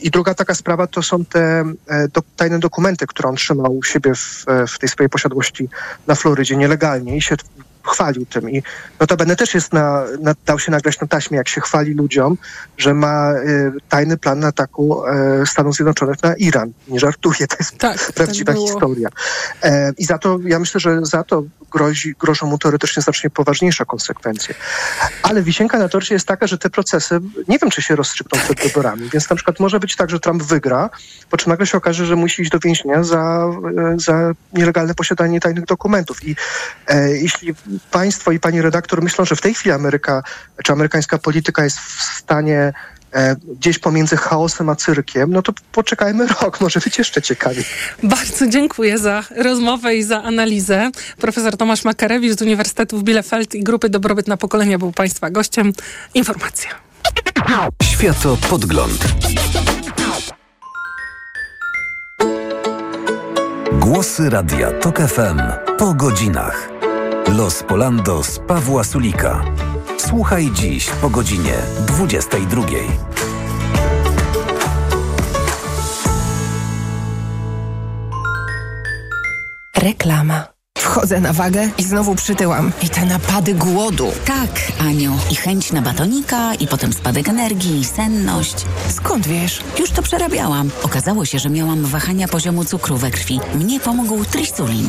I druga taka sprawa to są te do, tajne dokumenty, które on trzymał u siebie w, w tej swojej posiadłości na Florydzie nielegalnie i się chwalił tym. I notabene też jest na, na, dał się nagrać na taśmie, jak się chwali ludziom, że ma y, tajny plan ataku y, Stanów Zjednoczonych na Iran. Nie żartuję, to jest tak, tak prawdziwa tak historia. E, I za to, ja myślę, że za to grozi, grożą mu teoretycznie znacznie poważniejsze konsekwencje. Ale wisienka na torcie jest taka, że te procesy, nie wiem, czy się rozstrzygną przed wyborami, więc na przykład może być tak, że Trump wygra, po czym nagle się okaże, że musi iść do więzienia za, e, za nielegalne posiadanie tajnych dokumentów. I e, jeśli państwo i pani redaktor myślą, że w tej chwili Ameryka, czy amerykańska polityka jest w stanie e, gdzieś pomiędzy chaosem a cyrkiem, no to poczekajmy rok, może być jeszcze ciekawiej. Bardzo dziękuję za rozmowę i za analizę. Profesor Tomasz Makarewicz z Uniwersytetu w Bielefeld i Grupy Dobrobyt na Pokolenia był Państwa gościem. Informacja. Światopodgląd. Głosy Radia TOK FM po godzinach. Los Polando z Pawła Sulika. Słuchaj dziś po godzinie 22. Reklama. Wchodzę na wagę i znowu przytyłam. I te napady głodu. Tak, Aniu. I chęć na batonika, i potem spadek energii, i senność. Skąd wiesz? Już to przerabiałam. Okazało się, że miałam wahania poziomu cukru we krwi. Mnie pomógł trisulin.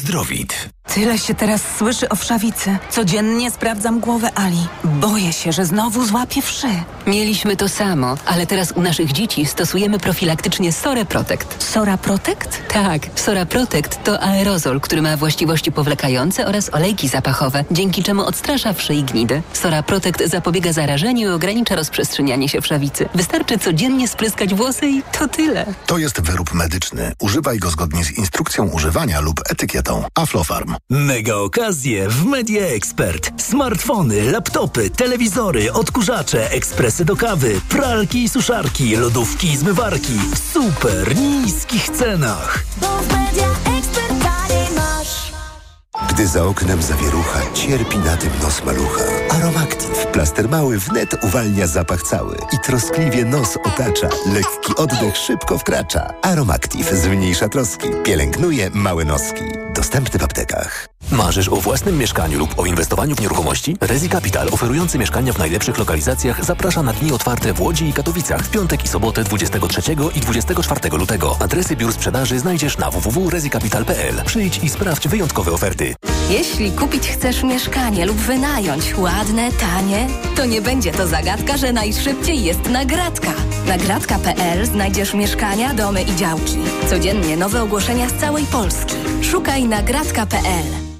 Zdrowit. Tyle się teraz słyszy o wszawicy. Codziennie sprawdzam głowę Ali. Boję się, że znowu złapię wszy. Mieliśmy to samo, ale teraz u naszych dzieci stosujemy profilaktycznie Sora Protect. Sora Protect? Tak, Sora Protect to aerozol, który ma właściwości powlekające oraz olejki zapachowe, dzięki czemu odstrasza wszy i gnidy. Sora Protect zapobiega zarażeniu i ogranicza rozprzestrzenianie się wszawicy. Wystarczy codziennie spryskać włosy i to tyle. To jest wyrób medyczny. Używaj go zgodnie z instrukcją używania lub etykietą. Aflofarm. Mega okazje w Media Expert. Smartfony, laptopy, telewizory, odkurzacze, ekspresy do kawy, pralki i suszarki, lodówki i zmywarki w super niskich cenach. Gdy za oknem zawierucha, cierpi na tym nos malucha. Aromactive, plaster mały wnet uwalnia zapach cały i troskliwie nos otacza. Lekki oddech szybko wkracza. Aromactive zmniejsza troski, pielęgnuje małe noski. Dostępny w aptekach. Marzysz o własnym mieszkaniu lub o inwestowaniu w nieruchomości? Rezi Capital, oferujący mieszkania w najlepszych lokalizacjach, zaprasza na dni otwarte w Łodzi i Katowicach w piątek i sobotę 23 i 24 lutego. Adresy biur sprzedaży znajdziesz na www.rezicapital.pl. Przyjdź i sprawdź wyjątkowe oferty. Jeśli kupić chcesz mieszkanie lub wynająć ładne, tanie, to nie będzie to zagadka, że najszybciej jest nagradka. Nagradka.pl znajdziesz mieszkania, domy i działki. Codziennie nowe ogłoszenia z całej Polski. Szukaj nagradka.pl.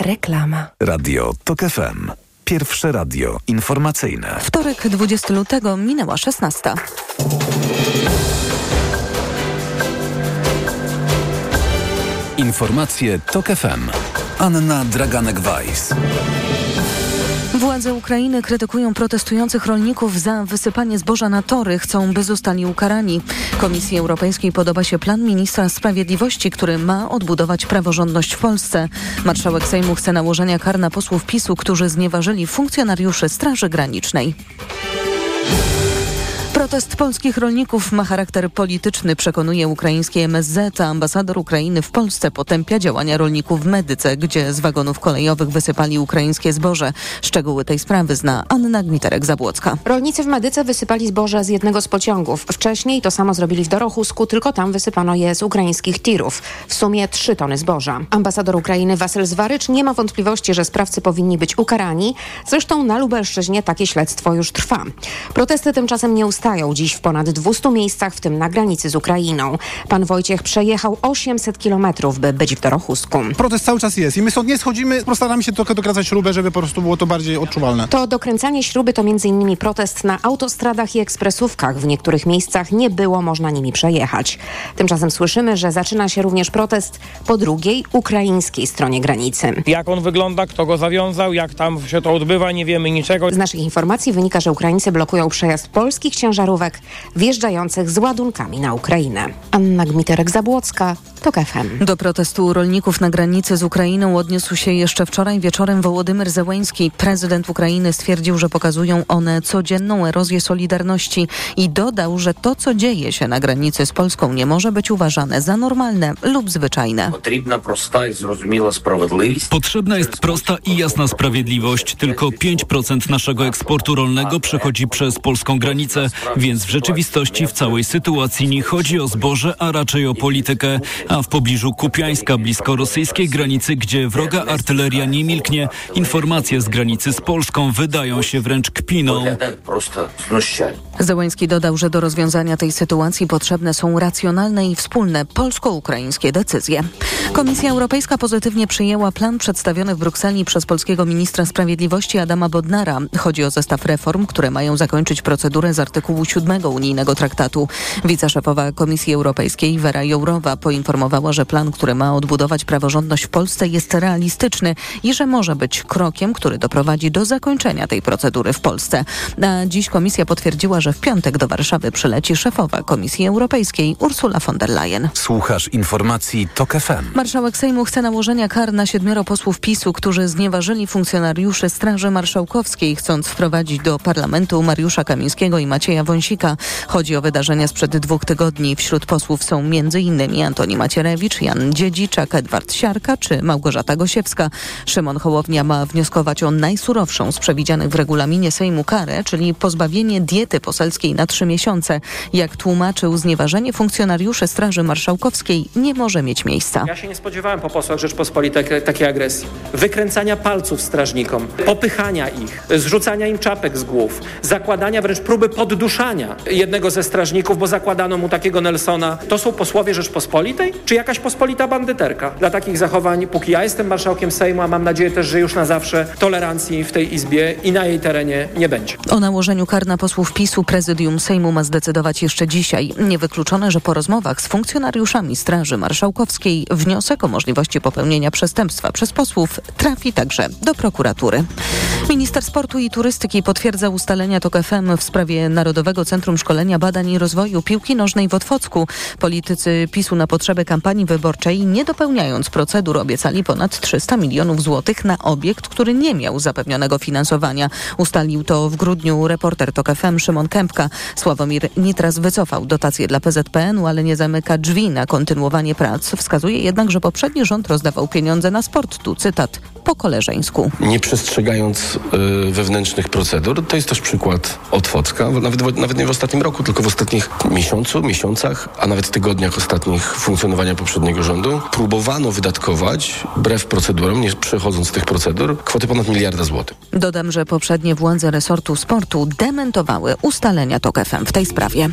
Reklama. Radio TOK FM. Pierwsze radio informacyjne. Wtorek 20 lutego minęła 16. Informacje TOK FM. Anna Draganek-Weiss. Władze Ukrainy krytykują protestujących rolników za wysypanie zboża na tory. Chcą, by zostali ukarani. Komisji Europejskiej podoba się plan ministra sprawiedliwości, który ma odbudować praworządność w Polsce. Marszałek Sejmu chce nałożenia kar na posłów PiSu, którzy znieważyli funkcjonariuszy Straży Granicznej. Protest polskich rolników ma charakter polityczny, przekonuje ukraiński MSZ, a ambasador Ukrainy w Polsce potępia działania rolników w Medyce, gdzie z wagonów kolejowych wysypali ukraińskie zboże. Szczegóły tej sprawy zna Anna Gmiterek-Zabłocka. Rolnicy w Medyce wysypali zboże z jednego z pociągów. Wcześniej to samo zrobili w Dorochusku, tylko tam wysypano je z ukraińskich tirów. W sumie 3 tony zboża. Ambasador Ukrainy Wasyl Zwarycz nie ma wątpliwości, że sprawcy powinni być ukarani. Zresztą na Lubelszczyźnie takie śledztwo już trwa. Protesty tymczasem nie ustają dziś w ponad 200 miejscach, w tym na granicy z Ukrainą. Pan Wojciech przejechał 800 kilometrów, by być w Dorochusku. Protest cały czas jest i my stąd nie schodzimy, postaramy się trochę dokręcać śrubę, żeby po prostu było to bardziej odczuwalne. To dokręcanie śruby to m.in. protest na autostradach i ekspresówkach. W niektórych miejscach nie było można nimi przejechać. Tymczasem słyszymy, że zaczyna się również protest po drugiej, ukraińskiej stronie granicy. Jak on wygląda, kto go zawiązał, jak tam się to odbywa, nie wiemy niczego. Z naszych informacji wynika, że Ukraińcy blokują przejazd polskich ciężarówek wjeżdżających z ładunkami na Ukrainę. Anna Gmiterek-Zabłocka, TOK FM. Do protestu rolników na granicy z Ukrainą odniósł się jeszcze wczoraj wieczorem Wołodymyr Zełeński. Prezydent Ukrainy stwierdził, że pokazują one codzienną erozję solidarności i dodał, że to, co dzieje się na granicy z Polską nie może być uważane za normalne lub zwyczajne. Potrzebna jest prosta i jasna sprawiedliwość. Tylko 5% naszego eksportu rolnego przechodzi przez polską granicę, więc w rzeczywistości w całej sytuacji nie chodzi o zboże, a raczej o politykę. A w pobliżu Kupiańska, blisko rosyjskiej granicy, gdzie wroga artyleria nie milknie, informacje z granicy z Polską wydają się wręcz kpiną. Zełański dodał, że do rozwiązania tej sytuacji potrzebne są racjonalne i wspólne polsko-ukraińskie decyzje. Komisja Europejska pozytywnie przyjęła plan przedstawiony w Brukseli przez polskiego ministra sprawiedliwości Adama Bodnara. Chodzi o zestaw reform, które mają zakończyć procedurę z artykułu 7 unijnego traktatu. Wiceszefowa Komisji Europejskiej Vera Jourowa poinformowała, że plan, który ma odbudować praworządność w Polsce jest realistyczny i że może być krokiem, który doprowadzi do zakończenia tej procedury w Polsce. A dziś komisja potwierdziła, że w piątek do Warszawy przyleci szefowa Komisji Europejskiej Ursula von der Leyen. Słuchasz informacji TOK FM. Marszałek Sejmu chce nałożenia kar na siedmioro posłów PiSu, którzy znieważyli funkcjonariuszy Straży Marszałkowskiej, chcąc wprowadzić do parlamentu Mariusza Kamińskiego i Macieja Wąsika. Chodzi o wydarzenia sprzed dwóch tygodni. Wśród posłów są m.in. Antoni Macierewicz, Jan Dziedziczak, Edward Siarka czy Małgorzata Gosiewska. Szymon Hołownia ma wnioskować o najsurowszą z przewidzianych w regulaminie Sejmu karę, czyli pozbawienie diety poselskiej na trzy miesiące. Jak tłumaczył, znieważenie funkcjonariuszy Straży Marszałkowskiej nie może mieć miejsca. Ja się nie spodziewałem po posłach Rzeczpospolitej takiej agresji. Wykręcania palców strażnikom, popychania ich, zrzucania im czapek z głów, zakładania wręcz próby podduszania jednego ze strażników, bo zakładano mu takiego Nelsona. To są posłowie Rzeczpospolitej? Czy jakaś pospolita bandyterka? Dla takich zachowań, póki ja jestem marszałkiem Sejmu, a mam nadzieję też, że już na zawsze tolerancji w tej Izbie i na jej terenie nie będzie. O nałożeniu kar na posłów PiSu prezydium Sejmu ma zdecydować jeszcze dzisiaj. Niewykluczone, że po rozmowach z funkcjonariuszami Straży Marszałkowskiej wniosek o możliwości popełnienia przestępstwa przez posłów trafi także do prokuratury. Minister Sportu i Turystyki potwierdza ustalenia TOK FM w sprawie Narodowego Centrum Szkolenia Badań i Rozwoju Piłki Nożnej w Otwocku. Politycy PiSu na potrzeby kampanii wyborczej, nie dopełniając procedur, obiecali ponad 300 milionów złotych na obiekt, który nie miał zapewnionego finansowania. Ustalił to w grudniu reporter TOK FM Szymon Kępka. Sławomir Nitras wycofał dotacje dla PZPN-u, ale nie zamyka drzwi na kontynuowanie prac. Wskazuje jednak, że poprzedni rząd rozdawał pieniądze na sport. Tu cytat po koleżeńsku. Nie przestrzegając y, wewnętrznych procedur, to jest też przykład Otwocka, nawet, nawet nie w ostatnim roku, tylko w ostatnich miesiącu, miesiącach, a nawet tygodniach ostatnich funkcjonowania poprzedniego rządu, próbowano wydatkować, wbrew procedurom, nie przechodząc tych procedur, kwoty ponad miliarda złotych. Dodam, że poprzednie władze resortu sportu dementowały ustalenia TOK FM w tej sprawie.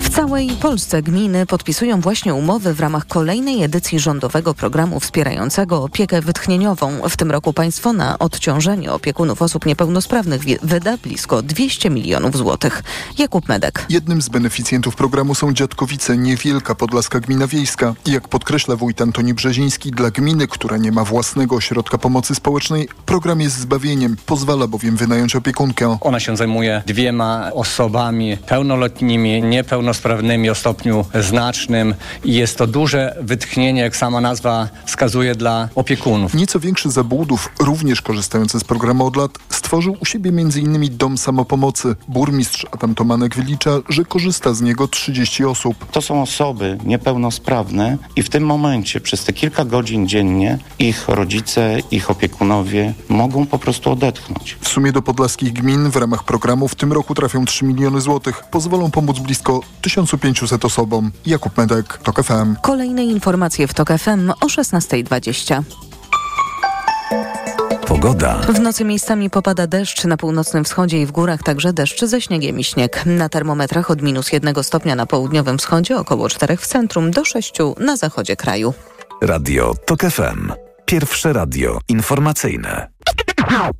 W całej Polsce gminy podpisują właśnie umowy w ramach kolejnej edycji rządowego programu wspierającego opiekę wytchnieniową. W tym roku państwo na odciążenie opiekunów osób niepełnosprawnych wyda blisko 200 milionów złotych. Jakub Medek. Jednym z beneficjentów programu są Dziadkowice, niewielka podlaska gmina wiejska. Jak podkreśla wójt Antoni Brzeziński, dla gminy, która nie ma własnego ośrodka pomocy społecznej, program jest zbawieniem. Pozwala bowiem wynająć opiekunkę. Ona się zajmuje dwiema osobami pełnoletnimi, niepełnosprawnymi o stopniu znacznym i jest to duże wytchnienie, jak sama nazwa wskazuje, dla opiekunów. Nieco większy Zabłudów, również korzystający z programu od lat, stworzył u siebie m.in. Dom Samopomocy. Burmistrz Adam Tomanek wylicza, że korzysta z niego 30 osób. To są osoby niepełnosprawne i w tym momencie przez te kilka godzin dziennie ich rodzice, ich opiekunowie mogą po prostu odetchnąć. W sumie do podlaskich gmin w ramach programu w tym roku trafią 3 miliony złotych. Pozwolą pomóc blisko 1500 osobom. Jakub Medek, TOK FM. Kolejne informacje w TOK FM o 16.20. Pogoda. W nocy miejscami popada deszcz na północnym wschodzie i w górach, także deszcz ze śniegiem i śnieg. Na termometrach od minus jednego stopnia na południowym wschodzie, około czterech w centrum, do sześciu na zachodzie kraju. Radio TOK FM. Pierwsze radio informacyjne.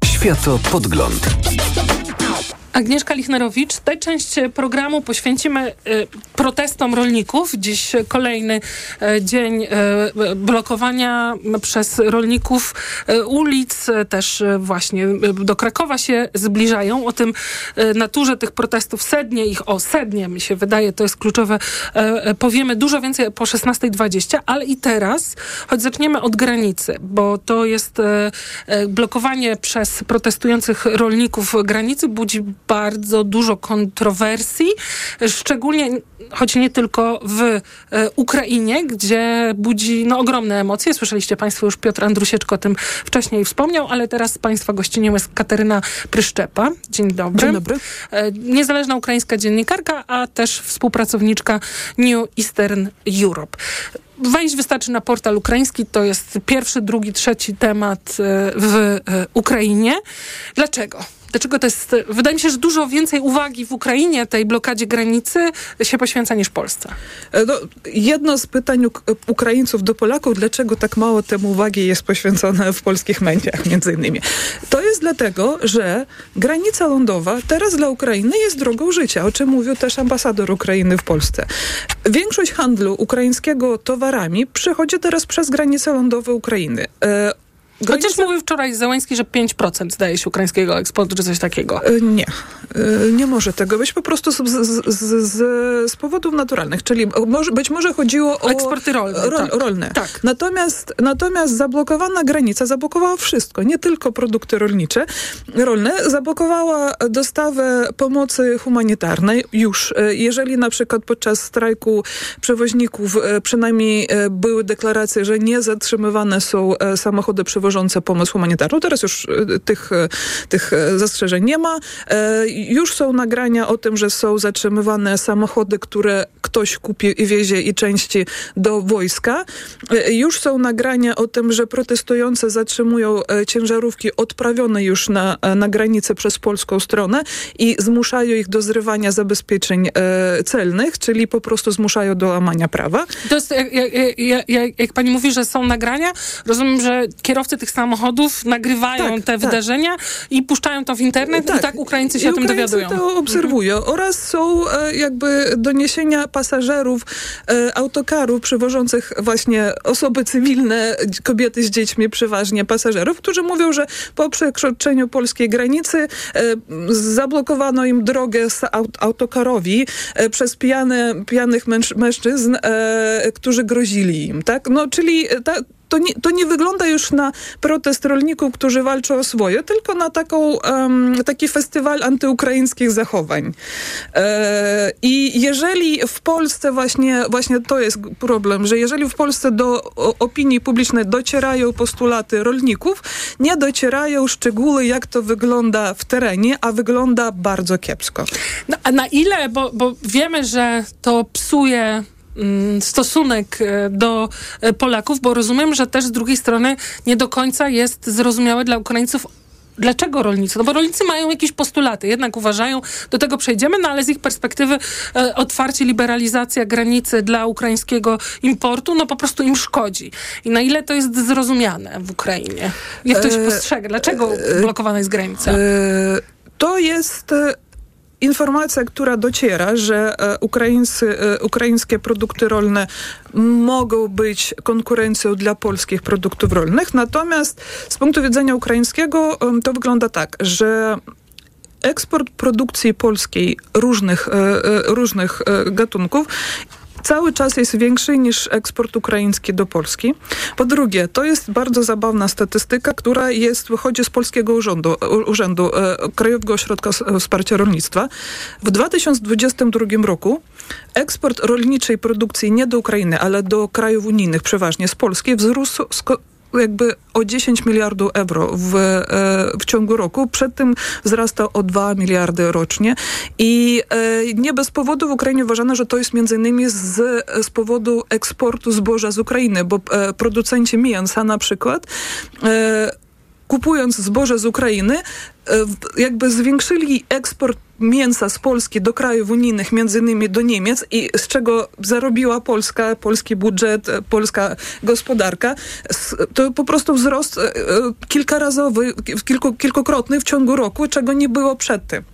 Światopodgląd. Agnieszka Lichnerowicz. Tę część programu poświęcimy y, protestom rolników. Dziś kolejny y, dzień blokowania przez rolników ulic. Też właśnie do Krakowa się zbliżają. O tym naturze tych protestów, sednie ich, o sednie mi się wydaje, to jest kluczowe. Powiemy dużo więcej po 16.20, ale i teraz, choć zaczniemy od granicy, bo to jest blokowanie przez protestujących rolników granicy budzi bardzo dużo kontrowersji, szczególnie, choć nie tylko w e, Ukrainie, gdzie budzi no, ogromne emocje. Słyszeliście Państwo już Piotr Andrusieczko o tym wcześniej wspomniał, ale teraz Państwa gościnią jest Kateryna Pryszczepa. Dzień dobry. Dzień dobry. E, niezależna ukraińska dziennikarka, a też współpracowniczka New Eastern Europe. Wejść wystarczy na portal ukraiński, to jest pierwszy, drugi, trzeci temat e, w Ukrainie. Dlaczego? Dlaczego to jest. Wydaje mi się, że dużo więcej uwagi w Ukrainie, tej blokadzie granicy, się poświęca niż Polsce. E, no, jedno z pytań Ukraińców do Polaków, dlaczego tak mało temu uwagi jest poświęcone w polskich mediach, między innymi. To jest dlatego, że granica lądowa teraz dla Ukrainy jest drogą życia, o czym mówił też ambasador Ukrainy w Polsce. Większość handlu ukraińskiego towarami przechodzi teraz przez granice lądowe Ukrainy. Chociaż mówił wczoraj Załański, że 5% zdaje się ukraińskiego eksportu, czy coś takiego. E, nie. E, nie może tego być po prostu z, z, z, z powodów naturalnych. Czyli może, być może chodziło o... Eksporty rolne. Rol, tak. rolne. Tak. Natomiast, natomiast zablokowana granica zablokowała wszystko. Nie tylko produkty rolnicze, rolne. Zablokowała dostawę pomocy humanitarnej już. E, jeżeli na przykład podczas strajku przewoźników przynajmniej były deklaracje, że nie zatrzymywane są samochody przewoźnicze, wożące pomoc humanitarną. Teraz już e, tych, e, tych e, zastrzeżeń nie ma. Już są nagrania o tym, że są zatrzymywane samochody, które ktoś kupi i wiezie i części do wojska. Już są nagrania o tym, że protestujące zatrzymują ciężarówki odprawione już na, na granicę przez polską stronę i zmuszają ich do zrywania zabezpieczeń celnych, czyli po prostu zmuszają do łamania prawa. To jest, jak, jak, jak, jak pani mówi, że są nagrania, rozumiem, że kierowcy tych samochodów nagrywają tak, te tak. wydarzenia i puszczają to w internet tak. i tak Ukraińcy się I o tym Ukraińcy dowiadują. to obserwują. Mhm. Oraz są e, jakby doniesienia pasażerów e, autokarów przywożących właśnie osoby cywilne, kobiety z dziećmi przeważnie pasażerów, którzy mówią, że po przekroczeniu polskiej granicy e, zablokowano im drogę z aut autokarowi e, przez pijane, pijanych mężczyzn, e, którzy grozili im. Tak? No, czyli ta, to nie, to nie wygląda już na protest rolników, którzy walczą o swoje, tylko na taką, um, taki festiwal antyukraińskich zachowań. E, I jeżeli w Polsce właśnie, właśnie to jest problem, że jeżeli w Polsce do opinii publicznej docierają postulaty rolników, nie docierają szczegóły, jak to wygląda w terenie, a wygląda bardzo kiepsko. No, a na ile, bo, bo wiemy, że to psuje stosunek e, do e, Polaków, bo rozumiem, że też z drugiej strony nie do końca jest zrozumiałe dla Ukraińców, Dlaczego rolnicy? No bo rolnicy mają jakieś postulaty, jednak uważają, do tego przejdziemy, no ale z ich perspektywy e, otwarcie, liberalizacja granicy dla ukraińskiego importu, no po prostu im szkodzi. I na ile to jest zrozumiane w Ukrainie? Jak to się postrzega? Dlaczego blokowana jest granica? To jest informacja, która dociera, że e, ukraińscy, e, ukraińskie produkty rolne mogą być konkurencją dla polskich produktów rolnych. Natomiast z punktu widzenia ukraińskiego to wygląda tak, że eksport produkcji polskiej różnych, e, różnych gatunków cały czas jest większy niż eksport ukraiński do Polski. Po drugie, to jest bardzo zabawna statystyka, która jest, wychodzi z Polskiego Urzędu, Urzędu e, Krajowego Ośrodka Wsparcia Rolnictwa. W 2022 roku eksport rolniczej produkcji nie do Ukrainy, ale do krajów unijnych, przeważnie z Polski, wzrósł jakby o 10 miliardów euro w, e, w ciągu roku. Przed tym wzrasta o 2 miliardy rocznie. I e, nie bez powodu w Ukrainie uważano, że to jest między innymi z, z powodu eksportu zboża z Ukrainy, bo e, producenci mięsa na przykład kupując zboże z Ukrainy, jakby zwiększyli eksport mięsa z Polski do krajów unijnych, między innymi do Niemiec i z czego zarobiła Polska, polski budżet, e, polska gospodarka, to po prostu wzrost e, e, kilkarazowy, kilku, kilkukrotny w ciągu roku, czego nie było przedtem.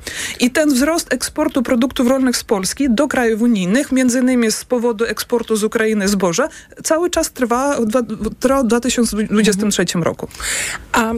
I ten wzrost eksportu produktów rolnych z Polski do krajów unijnych, między innymi z powodu eksportu z Ukrainy zboża, cały czas trwa, trwa w 2023 roku. A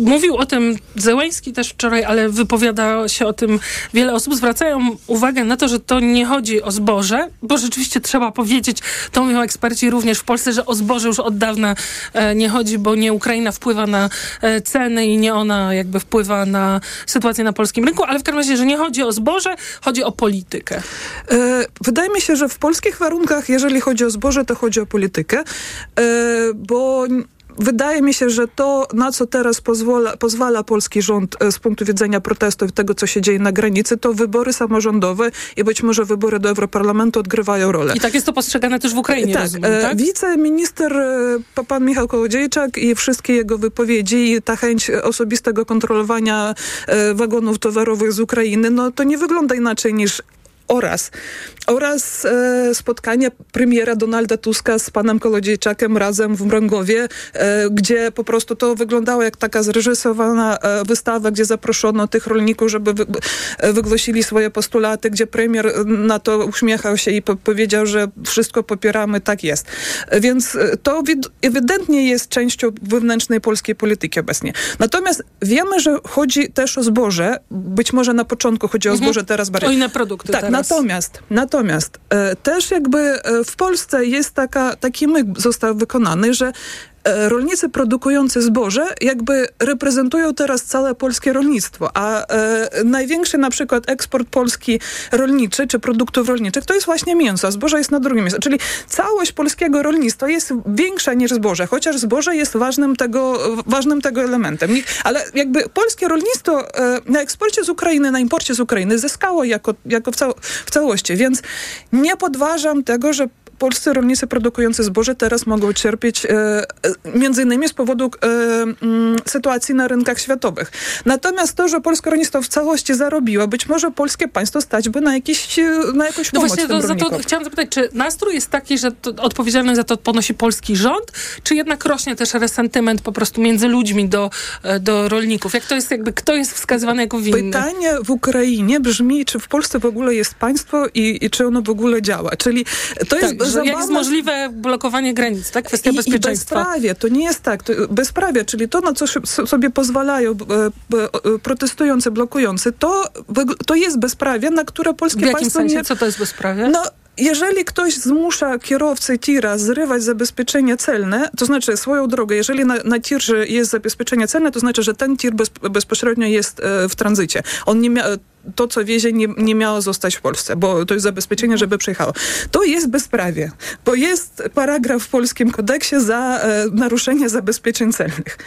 mówił o tym Zełęński też wczoraj, ale wypowiada się o tym wiele osób. Zwracają uwagę na to, że to nie chodzi o zboże, bo rzeczywiście trzeba powiedzieć, to mówią eksperci również w Polsce, że o zboże już od dawna e, nie chodzi, bo nie Ukraina wpływa na e, ceny i nie ona jakby wpływa na sytuację na polskim rynku, ale w każdym razie, że nie chodzi o zboże, chodzi o politykę. E, wydaje mi się, że w polskich warunkach, jeżeli chodzi o zboże, to chodzi o politykę, e, bo wydaje mi się, że to, na co teraz pozwala, pozwala polski rząd e, z punktu widzenia protestów i tego, co się dzieje na granicy, to wybory samorządowe i być może wybory do Europarlamentu odgrywają rolę. I tak jest to postrzegane też w Ukrainie, tak, rozumiem, tak? Wiceminister, pan Michał Kołodziejczak i wszystkie jego wypowiedzi i ta chęć osobistego kontrolowania wagonów towarowych z Ukrainy, no to nie wygląda inaczej niż oraz, oraz e, spotkanie premiera Donalda Tuska z panem Kolodziejczakiem razem w Mrągowie, e, gdzie po prostu to wyglądało jak taka zreżysowana e, wystawa, gdzie zaproszono tych rolników, żeby wy, e, wygłosili swoje postulaty, gdzie premier na to uśmiechał się i po, powiedział, że wszystko popieramy, tak jest. Więc e, to ewidentnie jest częścią wewnętrznej polskiej polityki obecnie. Natomiast wiemy, że chodzi też o zboże. Być może na początku chodzi o mhm. zboże, teraz bardziej. O inne produkty tak, teraz. Natomiast, natomiast e, też jakby e, w Polsce jest taka, taki myk został wykonany, że rolnicy produkujący zboże jakby reprezentują teraz całe polskie rolnictwo, a e, największy na przykład eksport polski rolniczy czy produktów rolniczych to jest właśnie mięso, a zboże jest na drugim miejscu. Czyli całość polskiego rolnictwa jest większa niż zboże, chociaż zboże jest ważnym tego, ważnym tego elementem. Ale jakby polskie rolnictwo e, na eksporcie z Ukrainy, na imporcie z Ukrainy zyskało jako, jako w, cał w całości, więc nie podważam tego, że polscy rolnicy produkujący zboże teraz mogą cierpieć e, e między innymi z powodu e, m, mm, sytuacji na rynkach światowych. Natomiast to, że polskie rolnictwo w całości zarobiło, być może polskie państwo stać by na, jakiś, e, na jakąś no pomoc właśnie, to, za to chciałam zapytać, czy nastrój jest taki, że odpowiedzialność za to ponosi polski rząd, czy jednak rośnie też resentyment po prostu między ludźmi do, e, do rolników? Jak to jest jakby, kto jest wskazywany jako winny? Pytanie w Ukrainie brzmi, czy w Polsce w ogóle jest państwo i, i czy ono w ogóle działa. Czyli to tak, jest zabawne. Jak jest możliwe blokowanie granic, tak? Kwestia I, bezpieczeństwa. I bezprawie, to nie jest tak. To bezprawie, czyli to, na co sobie pozwalają e, protestujący, blokujący, to, to jest bezprawie, na które polskie w jakim państwo sensie? nie... Co to jest bezprawie? No, jeżeli ktoś zmusza kierowcę tira zrywać zabezpieczenie celne, to znaczy swoją drogę, jeżeli na, na tirze jest zabezpieczenie celne, to znaczy, że ten tir bez, bezpośrednio jest e, w tranzycie. On nie miał to, co wiezie, nie, nie miało zostać w Polsce, bo to jest zabezpieczenie, żeby przyjechało. To jest bezprawie, bo jest paragraf w polskim kodeksie za e, naruszenie zabezpieczeń celnych.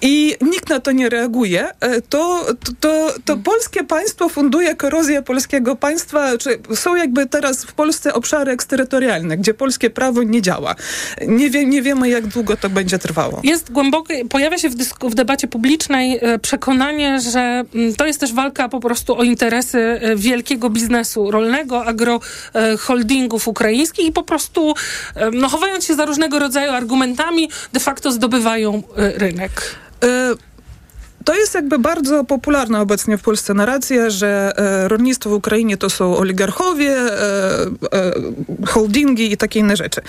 I nikt na to nie reaguje. E, to, to, to, to polskie państwo funduje korozję polskiego państwa, czy są jakby teraz w Polsce obszary eksterytorialne, gdzie polskie prawo nie działa. Nie, wie, nie wiemy, jak długo to będzie trwało. Jest głębokie, pojawia się w, w debacie publicznej e, przekonanie, że mm, to jest też walka po prostu o interesy e, wielkiego biznesu rolnego, agroholdingów ukraińskich i po prostu, e, no, chowając się za różnego rodzaju argumentami, de facto zdobywają e, rynek. To jest jakby bardzo popularna obecnie w Polsce narracja, że e, rolnictwo w Ukrainie to są oligarchowie, e, e, holdingi i takie inne rzeczy.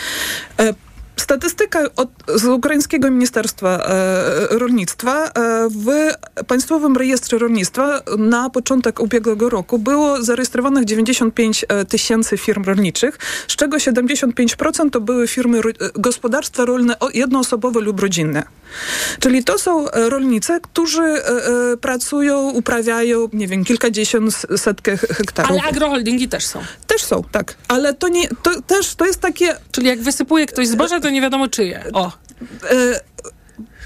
Statystyka od, z ukraińskiego Ministerstwa e, Rolnictwa e, w Państwowym Rejestrze Rolnictwa na początek ubiegłego roku było zarejestrowanych 95 e, tysięcy firm rolniczych, z czego 75% to były firmy, ro, gospodarstwa rolne jednoosobowe lub rodzinne. Czyli to są e, rolnicy, którzy e, e, pracują, uprawiają, nie wiem, kilkadziesiąt, setkę hektarów. Ale agroholdingi też są. Też są, tak. Ale to nie, to też, to jest takie... Czyli jak wysypuje ktoś zboże, to nie wiadomo czyje. O.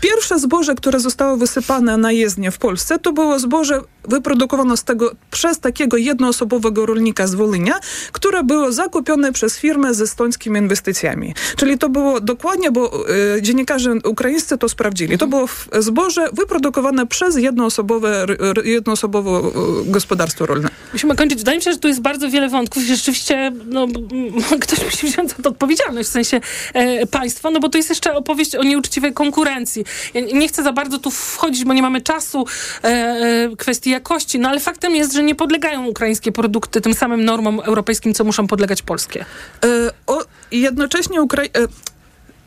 Pierwsze zboże, które zostało wysypane na jezdnię w Polsce, to było zboże wyprodukowane z tego, przez takiego jednoosobowego rolnika z Wolynia, które było zakupione przez firmę ze estońskimi inwestycjami. Czyli to było dokładnie, bo y, dziennikarze ukraińscy to sprawdzili. To było zboże wyprodukowane przez jednoosobowe, jednoosobowe y, gospodarstwo rolne. Musimy kończyć. Wydaje mi się, że tu jest bardzo wiele wątków i rzeczywiście no, ktoś musi wziąć za to odpowiedzialność, w sensie e, państwo, no bo to jest jeszcze opowieść o nieuczciwej konkurencji. Ja nie chcę za bardzo tu wchodzić, bo nie mamy czasu e, e, kwestii jakości, no ale faktem jest, że nie podlegają ukraińskie produkty tym samym normom europejskim, co muszą podlegać polskie. E, o, jednocześnie Ukra- e,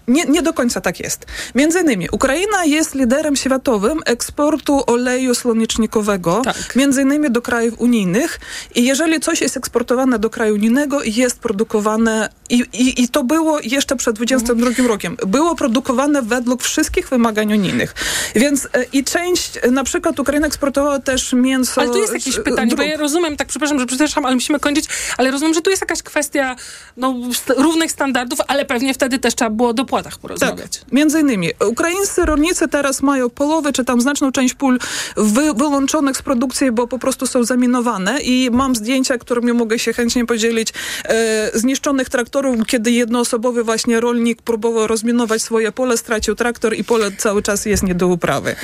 nie, nie do końca tak jest. Między innymi Ukraina jest liderem światowym eksportu oleju słonecznikowego, tak. między innymi do krajów unijnych i jeżeli coś jest eksportowane do kraju unijnego, jest produkowane i, i, i to było jeszcze przed 22 mhm. rokiem. Było produkowane według wszystkich wymagań unijnych. Więc e, i część, na przykład Ukraina eksportowała też mięso... Ale tu jest jakieś pytanie, dróg. bo ja rozumiem, tak przepraszam, że przepraszam, ale musimy kończyć, ale rozumiem, że tu jest jakaś kwestia no, równych standardów, ale pewnie wtedy też trzeba było do dopłatach porozmawiać. Tak, między innymi. Ukraińscy rolnicy teraz mają połowę, czy tam znaczną część pól wy, wyłączonych z produkcji, bo po prostu są zaminowane i mam zdjęcia, którymi mogę się chętnie podzielić, e, zniszczonych traktorów, kiedy jednoosobowy właśnie rolnik próbował rozminować swoje pole, stracił traktor i pole cały czas jest nie do uprawy.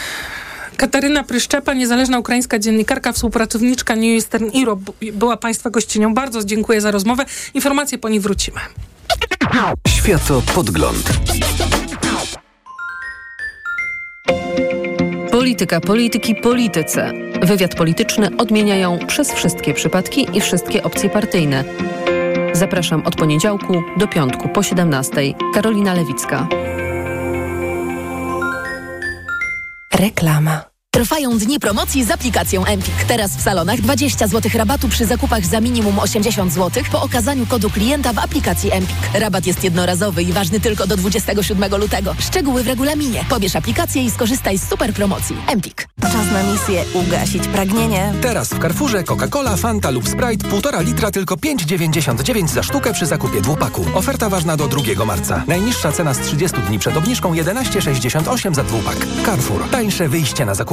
Kataryna Pryszczepa, niezależna ukraińska dziennikarka, współpracowniczka New Eastern Europe, była Państwa gościnią. Bardzo dziękuję za rozmowę. Informacje po niej wrócimy. Światopodgląd. Polityka, polityki, polityce. Wywiad polityczny odmieniają przez wszystkie przypadki i wszystkie opcje partyjne. Zapraszam od poniedziałku do piątku po 17. Karolina Lewicka. Reklama. Trwają dni promocji z aplikacją Empik. Teraz w salonach 20 zł rabatu przy zakupach za minimum 80 zł po okazaniu kodu klienta w aplikacji Empik. Rabat jest jednorazowy i ważny tylko do 27 lutego. Szczegóły w regulaminie. Pobierz aplikację i skorzystaj z super promocji. Empik. Czas na misję ugasić pragnienie. Teraz w Carrefourze Coca-Cola, Fanta lub Sprite 1,5 litra tylko 5,99 za sztukę przy zakupie dwupaku. Oferta ważna do 2 marca. Najniższa cena z 30 dni przed obniżką 11,68 za dwupak. Carrefour. Tańsze wyjście na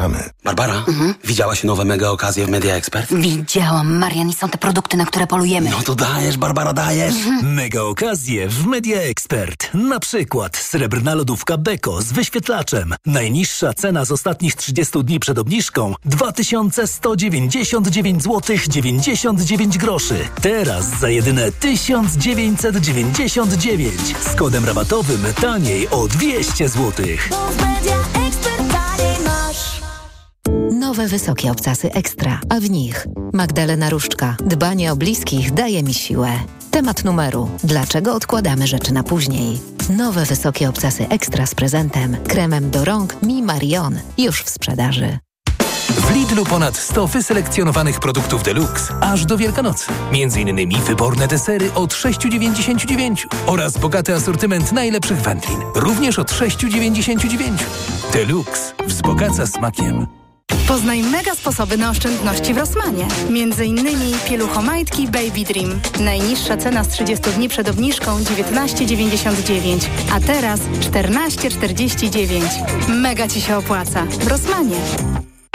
Zapraszamy. Barbara, mhm. widziałaś nowe mega okazje w Media Expert? Widziałam, Marian, i są te produkty, na które polujemy. No to dajesz, Barbara, dajesz. Mhm. Mega okazje w Media Expert. Na przykład srebrna lodówka Beko z wyświetlaczem. Najniższa cena z ostatnich 30 dni przed obniżką 2199 zł 99 groszy. Teraz za jedyne 1999 z kodem rabatowym taniej o 200 zł. Nowe wysokie obcasy ekstra, a w nich Magdalena Różczka. Dbanie o bliskich daje mi siłę. Temat numeru. Dlaczego odkładamy rzeczy na później? Nowe wysokie obcasy ekstra z prezentem. Kremem do rąk Mi Marion. Już w sprzedaży. W Lidlu ponad 100 wyselekcjonowanych produktów Deluxe aż do Wielkanocy. Między innymi wyborne desery od 6,99 oraz bogaty asortyment najlepszych wędlin. Również od 6,99. Deluxe wzbogaca smakiem. Poznaj mega sposoby na oszczędności w Rosmanie. Między innymi pieluchomajtki Baby Dream. Najniższa cena z 30 dni przed obniżką 19,99, a teraz 14,49. Mega Ci się opłaca. W Rosmanie.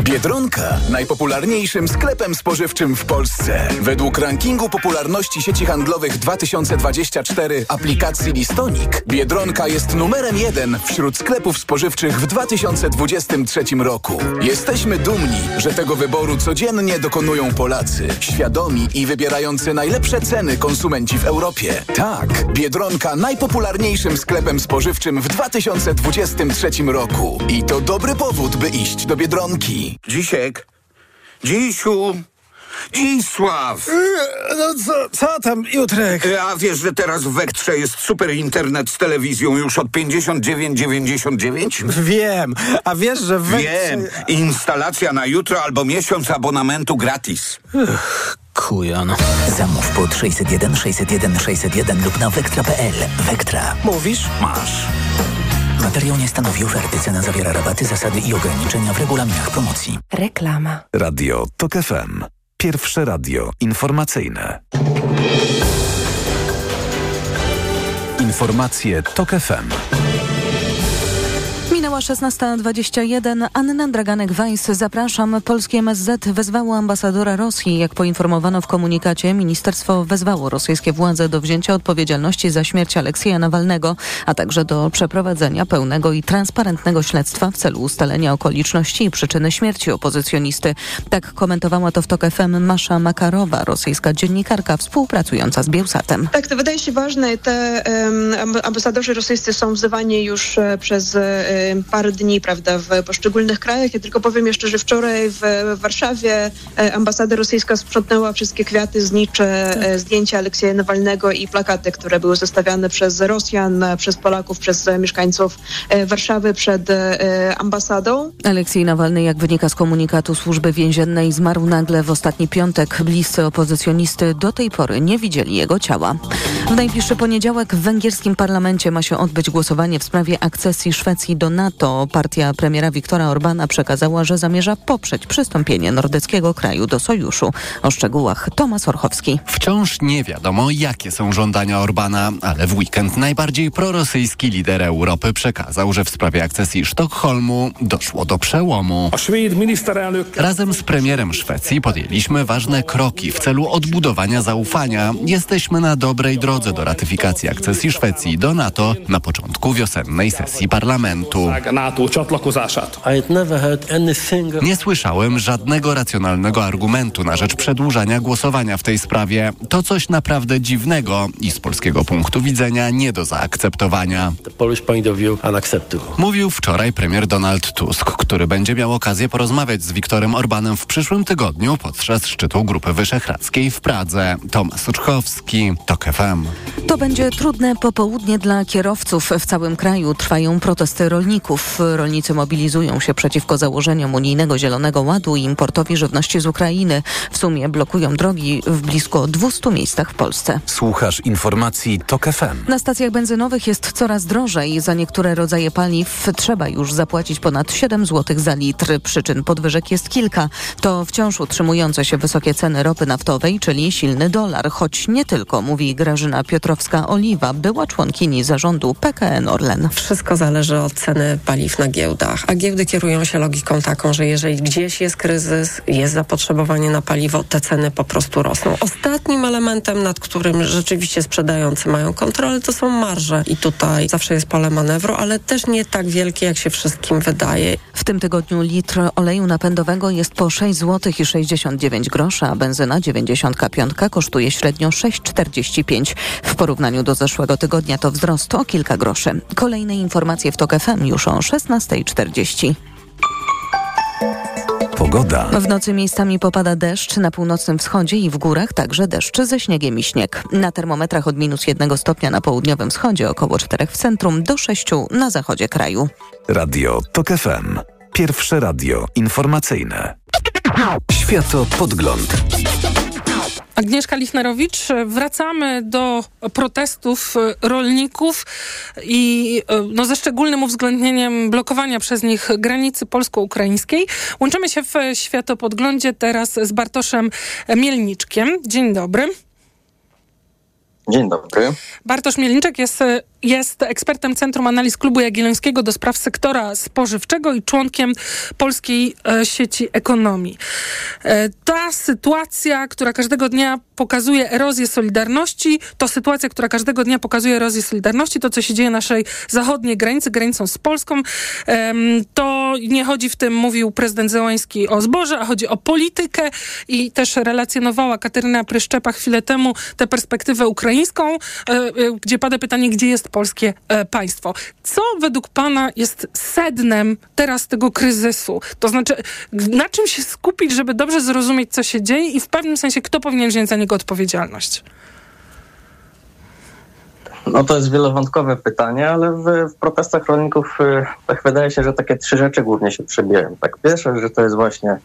Biedronka najpopularniejszym sklepem spożywczym w Polsce. Według rankingu popularności sieci handlowych 2024 aplikacji Listonik Biedronka jest numerem jeden wśród sklepów spożywczych w 2023 roku. Jesteśmy dumni, że tego wyboru codziennie dokonują Polacy, świadomi i wybierający najlepsze ceny konsumenci w Europie. Tak, Biedronka najpopularniejszym sklepem spożywczym w 2023 roku. I to dobry powód, by iść do Biedronki. Dzisiek, Dzisiu, Dzisław! No co, co tam, Jutrek? A wiesz, że teraz w Wektrze jest super internet z telewizją już od 59,99? Wiem, a wiesz, że w Wektrze... Wiem, instalacja na jutro albo miesiąc abonamentu gratis. Ech, kujon. Zamów pod 601 601 601 lub na wektra.pl. Wektra. Mówisz? Masz. Materiał nie stanowi oferty. Cena zawiera rabaty, zasady i ograniczenia w regulaminach promocji. Reklama. Radio TOK FM. Pierwsze radio informacyjne. Informacje TOK FM. Minęła Minęła 16.21. Anna Draganek-Weiss. Zapraszam. Polskie MSZ wezwało ambasadora Rosji. Jak poinformowano w komunikacie, ministerstwo wezwało rosyjskie władze do wzięcia odpowiedzialności za śmierć Aleksieja Nawalnego, a także do przeprowadzenia pełnego i transparentnego śledztwa w celu ustalenia okoliczności i przyczyny śmierci opozycjonisty. Tak komentowała to w TOK FM Masza Makarowa, rosyjska dziennikarka współpracująca z Bielsatem. Tak, to wydaje się ważne. Te um, ambasadorzy rosyjscy są wzywani już e, przez um, parę dni, prawda, w poszczególnych krajach. Ja tylko powiem jeszcze, że wczoraj w Warszawie e, ambasada rosyjska sprzątnęła wszystkie kwiaty, znicze, tak. zdjęcia Aleksieja Nawalnego i plakaty, które były zostawiane przez Rosjan, przez Polaków, przez mieszkańców Warszawy przed ambasadą. Aleksiej Nawalny, jak wynika z komunikatu służby więziennej, zmarł nagle w ostatni piątek. Bliscy opozycjonisty do tej pory nie widzieli jego ciała. W najbliższy poniedziałek w węgierskim parlamencie ma się odbyć głosowanie w sprawie akcesji Szwecji do NATO. Partia premiera Viktora Orbana przekazała, że zamierza poprzeć przystąpienie nordyckiego kraju do sojuszu. O szczegółach Tomasz Orchowski. Wciąż nie wiadomo, jakie są żądania Orbana, ale w weekend najbardziej prorosyjski lider Europy przekazał, że w sprawie akcesji Sztokholmu doszło do przełomu. Razem z premierem Szwecji podjęliśmy ważne kroki w celu odbudowania zaufania. Jesteśmy na dobrej drodze do ratyfikacji akcesji Szwecji do NATO na początku wiosennej sesji parlamentu. Nie słyszałem żadnego racjonalnego argumentu na rzecz przedłużania głosowania w tej sprawie. To coś naprawdę dziwnego i z polskiego punktu widzenia nie do zaakceptowania. Mówił wczoraj premier Donald Tusk, który będzie miał okazję porozmawiać z Wiktorem Orbanem w przyszłym tygodniu podczas szczytu Grupy Wyszehradzkiej w Pradze. Tomasz Uczkowski, TOK FM. To będzie trudne popołudnie dla kierowców. W całym kraju trwają protesty rolników. Rolnicy mobilizują się przeciwko założeniom unijnego Zielonego Ładu i importowi żywności z Ukrainy. W sumie blokują drogi w blisko 200 miejscach w Polsce. Słuchasz informacji TOK FM. Na stacjach benzynowych jest coraz drożej. Za niektóre rodzaje paliw trzeba już zapłacić ponad 7 zł za litr. Przyczyn podwyżek jest kilka. To wciąż utrzymujące się wysokie ceny ropy naftowej, czyli silny dolar, choć nie tylko, mówi Grażyna Piotrowska-Oliwa, była członkini zarządu PKN Orlen. Wszystko zależy od ceny paliw na giełdach, a giełdy kierują się logiką taką, że jeżeli gdzieś jest kryzys, jest zapotrzebowanie na paliwo, te ceny po prostu rosną. Ostatnim elementem, nad którym rzeczywiście sprzedający mają kontrolę, to są marże i tutaj zawsze jest pole manewru, ale też nie tak wielkie, jak się wszystkim wydaje. W tym tygodniu litr oleju napędowego jest po 6 zł i 69 groszy, a benzyna 95 kosztuje średnio 6,45. W porównaniu do zeszłego tygodnia to wzrost o kilka groszy. Kolejne informacje w TOK FM już o 16.40. Pogoda. W nocy miejscami popada deszcz na północnym wschodzie i w górach także deszcz ze śniegiem i śnieg. Na termometrach od minus jednego stopnia na południowym wschodzie, około czterech w centrum, do sześciu na zachodzie kraju. Radio TOK FM. Pierwsze radio informacyjne. Światopodgląd. Agnieszka Lichnerowicz, wracamy do protestów rolników i no, ze szczególnym uwzględnieniem blokowania przez nich granicy polsko-ukraińskiej. Łączymy się w światopodglądzie teraz z Bartoszem Mielniczkiem. Dzień dobry. Dzień dobry. Bartosz Mielniczek jest, jest ekspertem Centrum Analiz Klubu Jagiellońskiego do spraw sektora spożywczego i członkiem Polskiej e, Sieci Ekonomii. E, ta sytuacja, która każdego dnia pokazuje erozję Solidarności, to sytuacja, która każdego dnia pokazuje erozję Solidarności, to co się dzieje na naszej zachodniej granicy, granicą z Polską, to nie chodzi w tym, mówił prezydent Zełański o zboże, a chodzi o politykę i też relacjonowała Kateryna Pryszczepa chwilę temu tę perspektywę ukraińską, e, gdzie pada pytanie, gdzie jest polskie e, państwo. Co według pana jest sednem teraz tego kryzysu? To znaczy, na czym się skupić, żeby dobrze zrozumieć, co się dzieje i w pewnym sensie, kto powinien wziąć za niego odpowiedzialność? No to jest wielowątkowe pytanie, ale w, w protestach rolników tak wydaje się, że takie trzy rzeczy głównie się przebijają. Tak, pierwsze, że to jest właśnie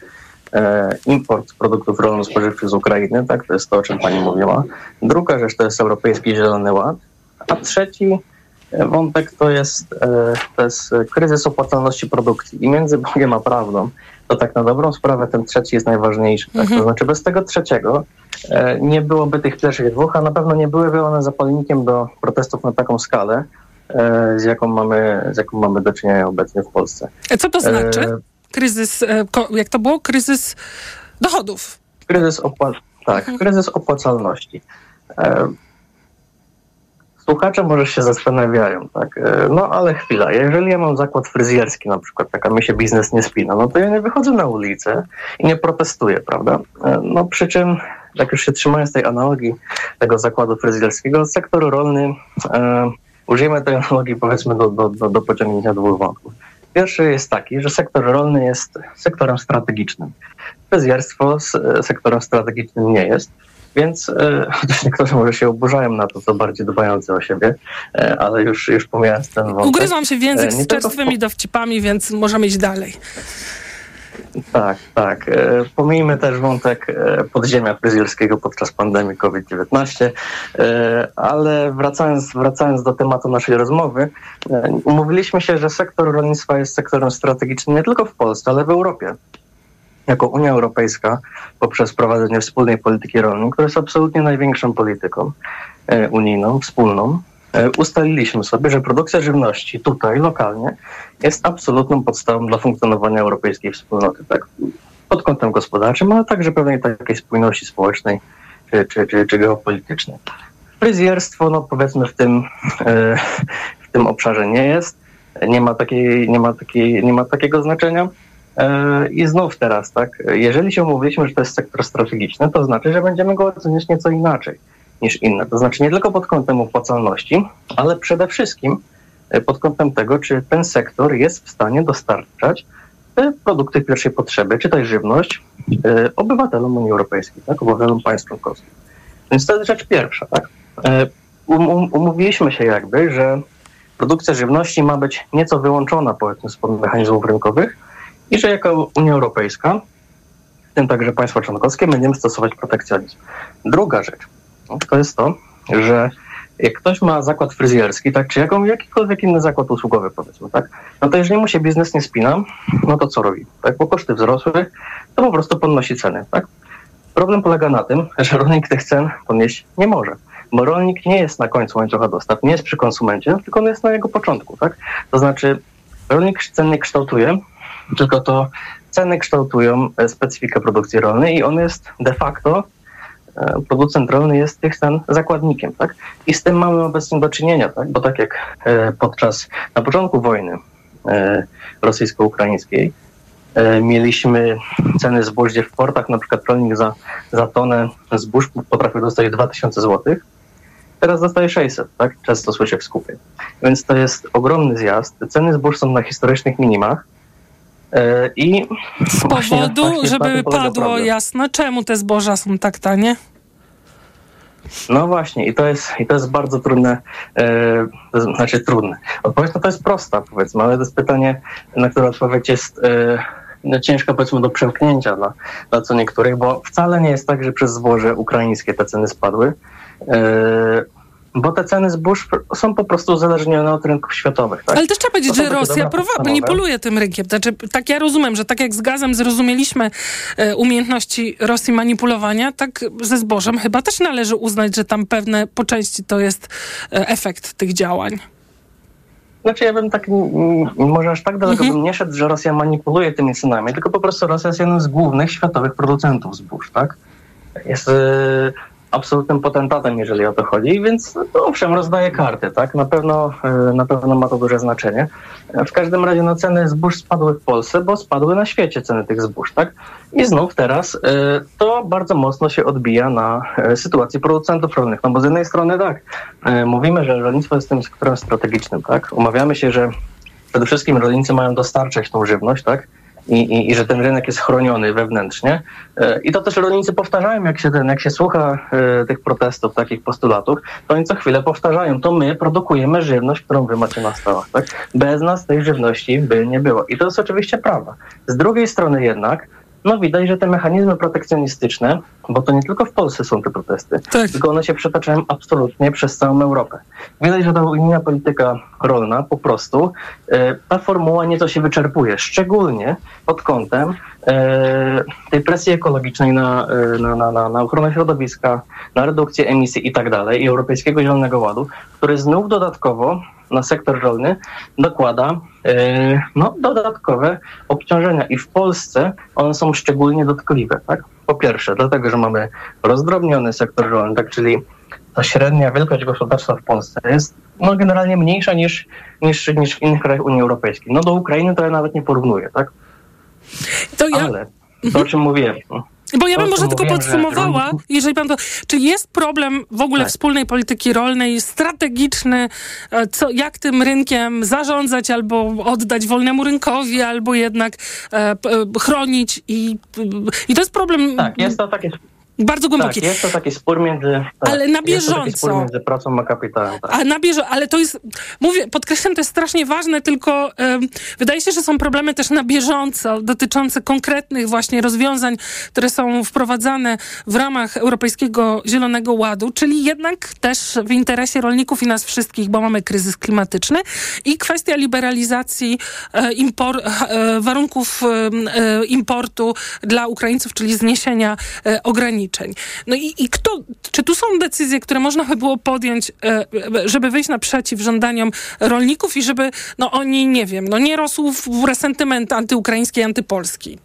E, import produktów rolno-spożywczych z Ukrainy, tak, to jest to, o czym pani mówiła. Druga rzecz to jest Europejski Zielony Ład, a trzeci e, wątek to jest, e, to jest kryzys opłacalności produkcji. I między Bogiem a prawdą, to tak na dobrą sprawę ten trzeci jest najważniejszy. Tak? Mhm. To znaczy bez tego trzeciego nie byłoby tych pierwszych dwóch, a na pewno nie byłyby one zapalnikiem do protestów na taką skalę. e, z jaką mamy, z jaką mamy do czynienia obecnie w Polsce. Co to znaczy? Kryzys, jak to było? Kryzys dochodów. Kryzys opłat, tak, mhm. kryzys opłacalności. Słuchacze może się zastanawiają, tak, no ale chwila, jeżeli ja mam zakład fryzjerski na przykład, taka mi się biznes nie spina, no to ja nie wychodzę na ulicę i nie protestuję, prawda? No przy czym jak już się trzymając tej analogii tego zakładu fryzjerskiego, sektor rolny, e, użyjemy tej analogii powiedzmy do, do, do, do pociągnięcia dwóch wątków. Pierwszy jest taki, że sektor rolny jest sektorem strategicznym. Fryzjerstwo sektorem strategicznym nie jest. Więc e, chociaż niektórzy może się oburzają na to, co bardziej dbający o siebie, e, ale już, już pomijając ten wątek. Ugryzłam się w język e, z czerstwymi dowcipami, więc możemy iść dalej. Tak, tak. E, pomijmy też wątek e, podziemia fryzjerskiego podczas pandemii COVID-19, e, ale wracając, wracając do tematu naszej rozmowy, umówiliśmy się, że sektor rolnictwa jest sektorem strategicznym nie tylko w Polsce, ale w Europie. Jako Unia Europejska, poprzez prowadzenie wspólnej polityki rolnej, która jest absolutnie największą polityką unijną, wspólną, E, ustaliliśmy sobie, że produkcja żywności tutaj, lokalnie, jest absolutną podstawą dla funkcjonowania europejskiej wspólnoty, tak? Pod kątem gospodarczym, ale także pewnej takiej spójności społecznej czy, czy, czy, czy geopolitycznej. Fryzjerstwo, no powiedzmy, w tym, e, w tym obszarze nie jest. Nie ma, takiej, nie, ma takiej, nie ma takiego znaczenia. E, I znów teraz, tak, jeżeli się umówiliśmy, że to jest sektor strategiczny, to znaczy, że będziemy go oceniać nieco inaczej niż inne. To znaczy nie tylko pod kątem opłacalności, ale przede wszystkim e, pod kątem tego, czy ten sektor jest w stanie dostarczać te produkty pierwszej potrzeby, czy też żywność, e, obywatelom Unii Europejskiej, tak, obywatelom państw członkowskich. Więc to jest rzecz pierwsza. Tak? E, um, um, umówiliśmy się jakby, że produkcja żywności ma być nieco wyłączona powiedzmy spod mechanizmów rynkowych i że jako Unia Europejska, w tym także państwa członkowskie, będziemy stosować protekcjonizm. Druga rzecz – to jest to, że jak ktoś ma zakład fryzjerski, tak, czy jaką, jakikolwiek inny zakład usługowy, powiedzmy, tak, no to jeżeli mu się biznes nie spina, no to co robi? Tak, bo koszty wzrosły, to po prostu podnosi ceny, tak? Problem polega na tym, że rolnik tych cen podnieść nie może, bo rolnik nie jest na końcu łańcucha dostaw, nie jest przy konsumencie, tylko on jest na jego początku, tak? To znaczy rolnik ceny kształtuje, tylko to ceny kształtują e, specyfikę produkcji rolnej i on jest de facto E, producent rolny jest tych cen zakładnikiem, tak? I z tym mamy obecnie do czynienia, tak? Bo tak jak e, podczas, na początku wojny rosyjsko-ukraińskiej mieliśmy ceny zbóż, w portach na przykład rolnik za, za tonę zbóż potrafił dostać 2000 zł, teraz dostaje 600, tak? Często słyszę w skupie. Więc to jest ogromny zjazd. Ceny zbóż są na historycznych minimach, i z powodu, właśnie żeby padło jasno, czemu te zboża są tak tanie? No właśnie, i to jest, i to jest bardzo trudne, e, to znaczy trudne. Odpowiedź na to jest prosta, powiedzmy, ale to jest pytanie, na które odpowiedź jest e, ciężka, powiedzmy, do przełknięcia dla, dla co niektórych, bo wcale nie jest tak, że przez zboże ukraińskie te ceny spadły. E, bo te ceny zbóż są po prostu uzależnione od rynków światowych. Tak? Ale też trzeba powiedzieć, że Rosja manipuluje tym rynkiem. Znaczy, tak ja rozumiem, że tak jak z gazem zrozumieliśmy e, umiejętności Rosji manipulowania, tak ze zbożem chyba też należy uznać, że tam pewne po części to jest e, efekt tych działań. Znaczy ja bym tak, może aż tak daleko mhm. bym nie szedł, że Rosja manipuluje tymi cenami, tylko po prostu Rosja jest jednym z głównych światowych producentów zbóż, tak? Jest... Y absolutnym potentatem, jeżeli o to chodzi, więc no, owszem, rozdaje karty, tak? Na pewno, e, na pewno ma to duże znaczenie. W każdym razie no, ceny zbóż spadły w Polsce, bo spadły na świecie ceny tych zbóż, tak? I znów teraz y, to bardzo mocno się odbija na y, sytuacji producentów rolnych, no bo z jednej strony tak, mówimy, że rolnictwo jest tym sektorem strategicznym, tak? Umawiamy się, że przede wszystkim rolnicy mają dostarczać tą żywność, tak? I, i, i, że ten rynek jest chroniony wewnętrznie. E, I to też rolnicy powtarzają, jak się, ten, jak się słucha e, tych protestów, takich postulatów, to oni co chwilę powtarzają, to my produkujemy żywność, którą wy macie na stołach. Tak? Bez nas tej żywności by nie było. I to jest oczywiście prawda. Z drugiej strony jednak, no widać, że te mechanizmy protekcjonistyczne, bo to nie tylko w Polsce są te protesty, tak. tylko one się przetaczają absolutnie przez całą Europę. Widać, że ta unijna polityka rolna po prostu, e, ta formuła nieco się wyczerpuje, szczególnie pod kątem e, tej presji ekologicznej na, e, na, na, na, na ochronę środowiska, na redukcję emisji i tak dalej, i Europejskiego Zielonego Ładu, który znów dodatkowo na sektor rolny dokłada e, no, dodatkowe obciążenia i w Polsce one są szczególnie dotkliwe. Tak? Po pierwsze, dlatego, że mamy rozdrobniony sektor rolny, tak, czyli ta średnia wielkość gospodarstwa w Polsce jest no, generalnie mniejsza niż, niż, niż w innych krajach Unii Europejskiej. No do Ukrainy to ja nawet nie porównuję, tak? To ja... Ale to, o czym mówiłem, no, bo ja bym może tylko mówiłem, podsumowała, że... jeżeli pan to. Czy jest problem w ogóle Tak. wspólnej polityki rolnej, strategiczny, e, co, jak tym rynkiem zarządzać, albo oddać wolnemu rynkowi, albo jednak e, p- e, chronić i, i to jest problem Tak, jest to takie bardzo głęboki. Tak, jest to taki spór między. Tak, Ale na Jest to taki bieżąco. spór między pracą a kapitałem. Tak. A na bieżąco, ale to jest, mówię, podkreślam, to jest strasznie ważne, tylko em, wydaje się, że są problemy też na bieżąco dotyczące konkretnych właśnie rozwiązań, które są wprowadzane w ramach Europejskiego Zielonego Ładu, czyli jednak też w interesie rolników i nas wszystkich, bo mamy kryzys klimatyczny i kwestia liberalizacji e, impor, e, warunków e, importu dla Ukraińców, czyli zniesienia e, No i, i kto, czy tu są decyzje, które można by było podjąć, e, żeby wyjść naprzeciw żądaniom rolników i żeby no oni, nie wiem, no nie rosł w resentyment antyukraiński, antypolski?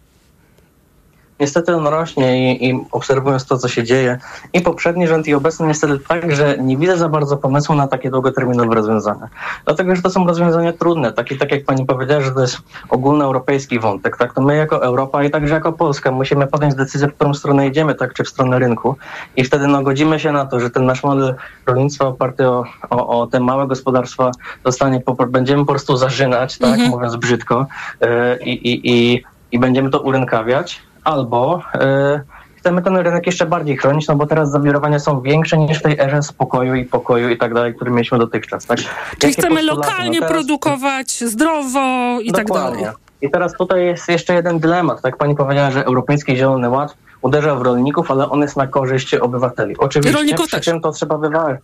Niestety on rośnie i, i obserwując to, co się dzieje, i poprzedni rząd, i obecny niestety tak, że nie widzę za bardzo pomysłu na takie długoterminowe rozwiązania. Dlatego, że to są rozwiązania trudne. Takie, tak jak pani powiedziała, że to jest ogólnoeuropejski wątek, tak? To my jako Europa i także jako Polska musimy podjąć decyzję, w którą stronę idziemy, tak? Czy w stronę rynku. I wtedy no, godzimy się na to, że ten nasz model rolnictwa oparty o, o, o te małe gospodarstwa zostanie, po, będziemy po prostu zarzynać, tak? Mhm. Mówiąc brzydko. Yy, i, i, i, I będziemy to urynkawiać albo e, chcemy ten rynek jeszcze bardziej chronić, no bo teraz zawirowania są większe niż w tej erze spokoju i pokoju i tak dalej, który mieliśmy dotychczas. Tak? Czyli Jakie chcemy postulaty? lokalnie No teraz- produkować, zdrowo i tak Dokładnie. dalej. I teraz tutaj jest jeszcze jeden dylemat. Tak pani powiedziała, że Europejski Zielony Ład uderza w rolników, ale on jest na korzyść obywateli. Oczywiście, Rolników przy czym to trzeba wyważyć.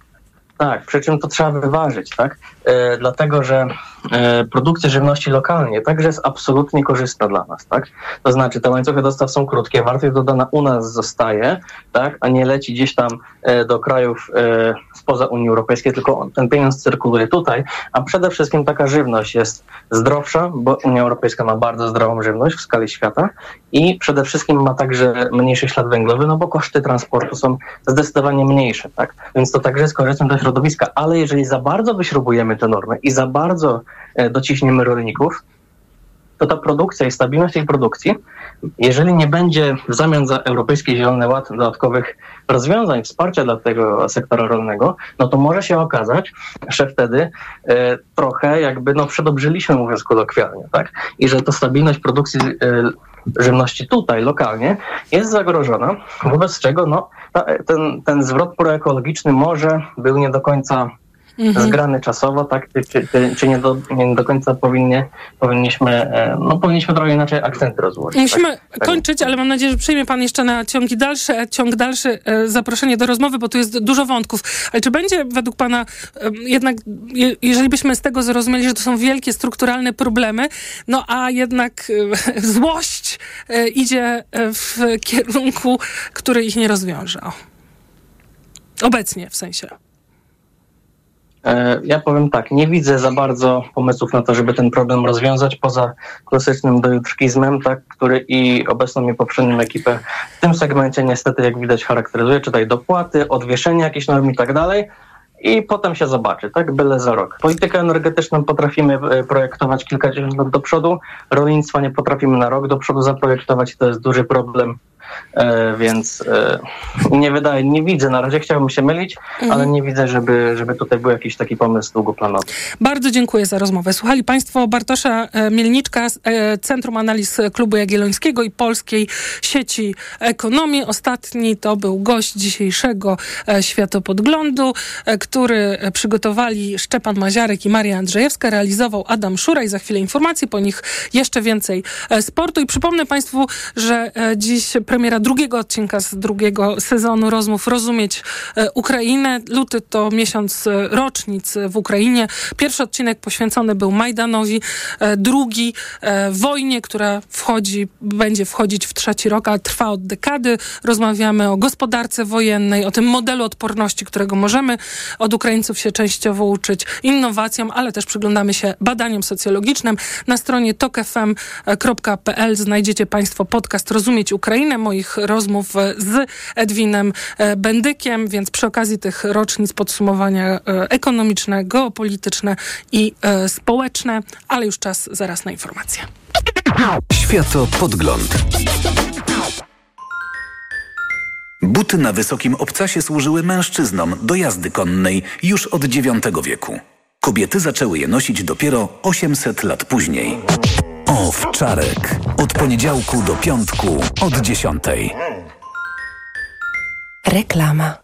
Tak, przy czym to trzeba wyważyć, tak? E, dlatego, że e, produkcja żywności lokalnie także jest absolutnie korzystna dla nas, tak? To znaczy te łańcuchy dostaw są krótkie, wartość dodana u nas zostaje, tak? A nie leci gdzieś tam e, do krajów e, spoza Unii Europejskiej, tylko ten pieniądz cyrkuluje tutaj, a przede wszystkim taka żywność jest zdrowsza, bo Unia Europejska ma bardzo zdrową żywność w skali świata i przede wszystkim ma także mniejszy ślad węglowy, no bo koszty transportu są zdecydowanie mniejsze, tak? Więc to także jest korzystne dla środowiska, ale jeżeli za bardzo wyśrubujemy te normy i za bardzo dociśniemy rolników, to ta produkcja i stabilność tej produkcji, jeżeli nie będzie w zamian za Europejski Zielony Ład dodatkowych rozwiązań, wsparcia dla tego sektora rolnego, no to może się okazać, że wtedy e, trochę jakby no przedobrzyliśmy, mówiąc kolokwialnie, tak? I że to stabilność produkcji e, żywności tutaj, lokalnie, jest zagrożona, wobec czego no, ta, ten, ten zwrot proekologiczny może był nie do końca Mhm. zgrany czasowo, tak? Czy, czy, czy, nie, do, nie do końca powinnie, powinniśmy, e, no powinniśmy trochę inaczej akcenty rozłożyć. Musimy tak? Tak. kończyć, ale mam nadzieję, że przyjmie pan jeszcze na ciągi dalsze, ciąg dalszy e, zaproszenie do rozmowy, bo tu jest dużo wątków. Ale czy będzie według pana e, jednak, je, jeżeli byśmy z tego zrozumieli, że to są wielkie strukturalne problemy, no a jednak złość idzie w kierunku, który ich nie rozwiąże. Obecnie w sensie. E, Ja powiem tak, nie widzę za bardzo pomysłów na to, żeby ten problem rozwiązać poza klasycznym dojutrzkizmem, tak, który i obecną i poprzednią ekipę w tym segmencie niestety, jak widać, charakteryzuje, czytaj dopłaty, odwieszenie jakichś norm i tak dalej. I potem się zobaczy, tak? Byle za rok. Politykę energetyczną potrafimy e, projektować kilkadziesiąt lat do przodu, rolnictwa nie potrafimy na rok do przodu zaprojektować i to jest duży problem. E, więc e, nie wydaje, nie widzę na razie, chciałbym się mylić, Mhm. ale nie widzę, żeby, żeby tutaj był jakiś taki pomysł długoplanowy. Bardzo dziękuję za rozmowę. Słuchali Państwo Bartosza e, Mielniczka z Centrum Analiz Klubu Jagiellońskiego i Polskiej Sieci Ekonomii. Ostatni to był gość dzisiejszego Światopodglądu, który przygotowali Szczepan Maziarek i Maria Andrzejewska, realizował Adam Szura i za chwilę informacje, po nich jeszcze więcej sportu. I przypomnę Państwu, że dziś premiera drugiego odcinka z drugiego sezonu rozmów Rozumieć Ukrainę. Luty to miesiąc rocznic w Ukrainie. Pierwszy odcinek poświęcony był Majdanowi, drugi wojnie, która wchodzi, będzie wchodzić w trzeci rok, ale trwa od dekady. Rozmawiamy o gospodarce wojennej, o tym modelu odporności, którego możemy od Ukraińców się częściowo uczyć, innowacjom, ale też przyglądamy się badaniom socjologicznym. Na stronie tokefm.pl znajdziecie Państwo podcast Rozumieć Ukrainę, moich rozmów z Edwinem Bendykiem, więc przy okazji tych rocznic podsumowania e, ekonomiczne, geopolityczne i e, społeczne, ale już czas zaraz na informacje. Światopodgląd. Buty na wysokim obcasie służyły mężczyznom do jazdy konnej już od IX wieku. Kobiety zaczęły je nosić dopiero 800 lat później. Owczarek. Od poniedziałku do piątku od 10. Reklama.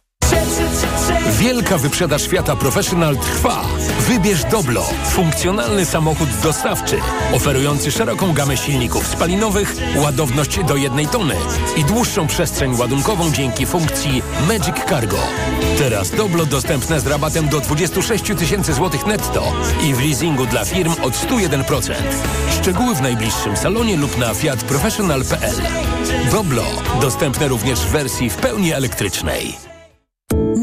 Wielka wyprzedaż Fiata Professional trwa. Wybierz Doblo, funkcjonalny samochód dostawczy, oferujący szeroką gamę silników spalinowych, ładowność do jednej tony i dłuższą przestrzeń ładunkową dzięki funkcji Magic Cargo. Teraz Doblo dostępne z rabatem do 26 tysięcy złotych netto i w leasingu dla firm od 101%. Szczegóły w najbliższym salonie lub na fiatprofessional.pl. Doblo dostępne również w wersji w pełni elektrycznej.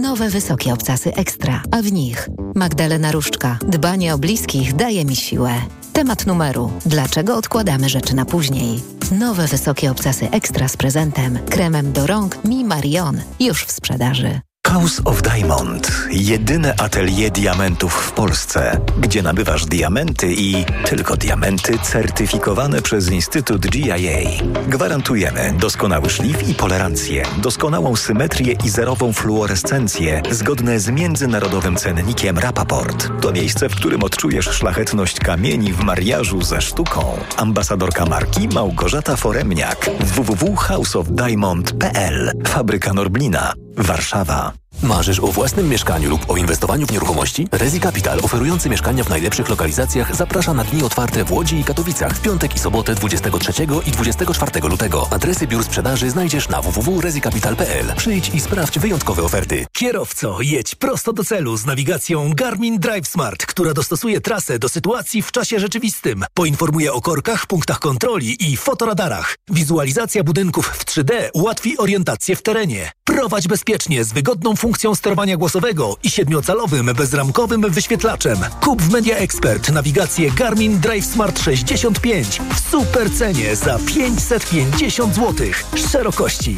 Nowe wysokie obcasy ekstra, a w nich Magdalena Różczka. Dbanie o bliskich daje mi siłę. Temat numeru. Dlaczego odkładamy rzeczy na później? Nowe wysokie obcasy ekstra z prezentem. Kremem do rąk Mi Marion. Już w sprzedaży. House of Diamond. Jedyne atelier diamentów w Polsce, gdzie nabywasz diamenty i tylko diamenty certyfikowane przez Instytut GIA. Gwarantujemy doskonały szlif i polerancję, doskonałą symetrię i zerową fluorescencję zgodne z międzynarodowym cennikiem Rapaport. To miejsce, w którym odczujesz szlachetność kamieni w mariażu ze sztuką. Ambasadorka marki Małgorzata Foremniak. www.houseofdiamond.pl Fabryka Norblina. Warszawa. Marzysz o własnym mieszkaniu lub o inwestowaniu w nieruchomości? Rezi Capital, oferujący mieszkania w najlepszych lokalizacjach, zaprasza na dni otwarte w Łodzi i Katowicach w piątek i sobotę 23 i 24 lutego. Adresy biur sprzedaży znajdziesz na www.rezicapital.pl. Przyjdź i sprawdź wyjątkowe oferty. Kierowco, jedź prosto do celu z nawigacją Garmin Drive Smart, która dostosuje trasę do sytuacji w czasie rzeczywistym. Poinformuje o korkach, punktach kontroli i fotoradarach. Wizualizacja budynków w 3D ułatwi orientację w terenie. Prowadź bezpiecznie z wygodną funkcją sterowania głosowego i siedmiocalowym bezramkowym wyświetlaczem. Kup w Media Expert nawigację Garmin Drive Smart 65 w super cenie za 550 zł. Szerokości.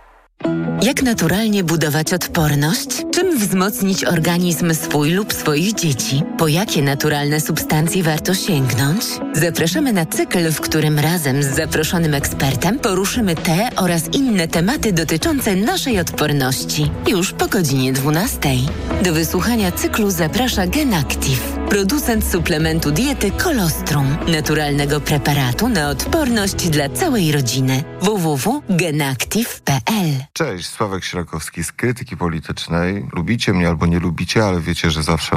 Jak naturalnie budować odporność? Czym wzmocnić organizm swój lub swoich dzieci? Po jakie naturalne substancje warto sięgnąć? Zapraszamy na cykl, w którym razem z zaproszonym ekspertem poruszymy te oraz inne tematy dotyczące naszej odporności. Już po godzinie 12. Do wysłuchania cyklu zaprasza GenActive, producent suplementu diety Kolostrum, naturalnego preparatu na odporność dla całej rodziny. www.genactive.pl Cześć, Sławek Sierakowski z Krytyki Politycznej. Lubicie mnie albo nie lubicie, ale wiecie, że zawsze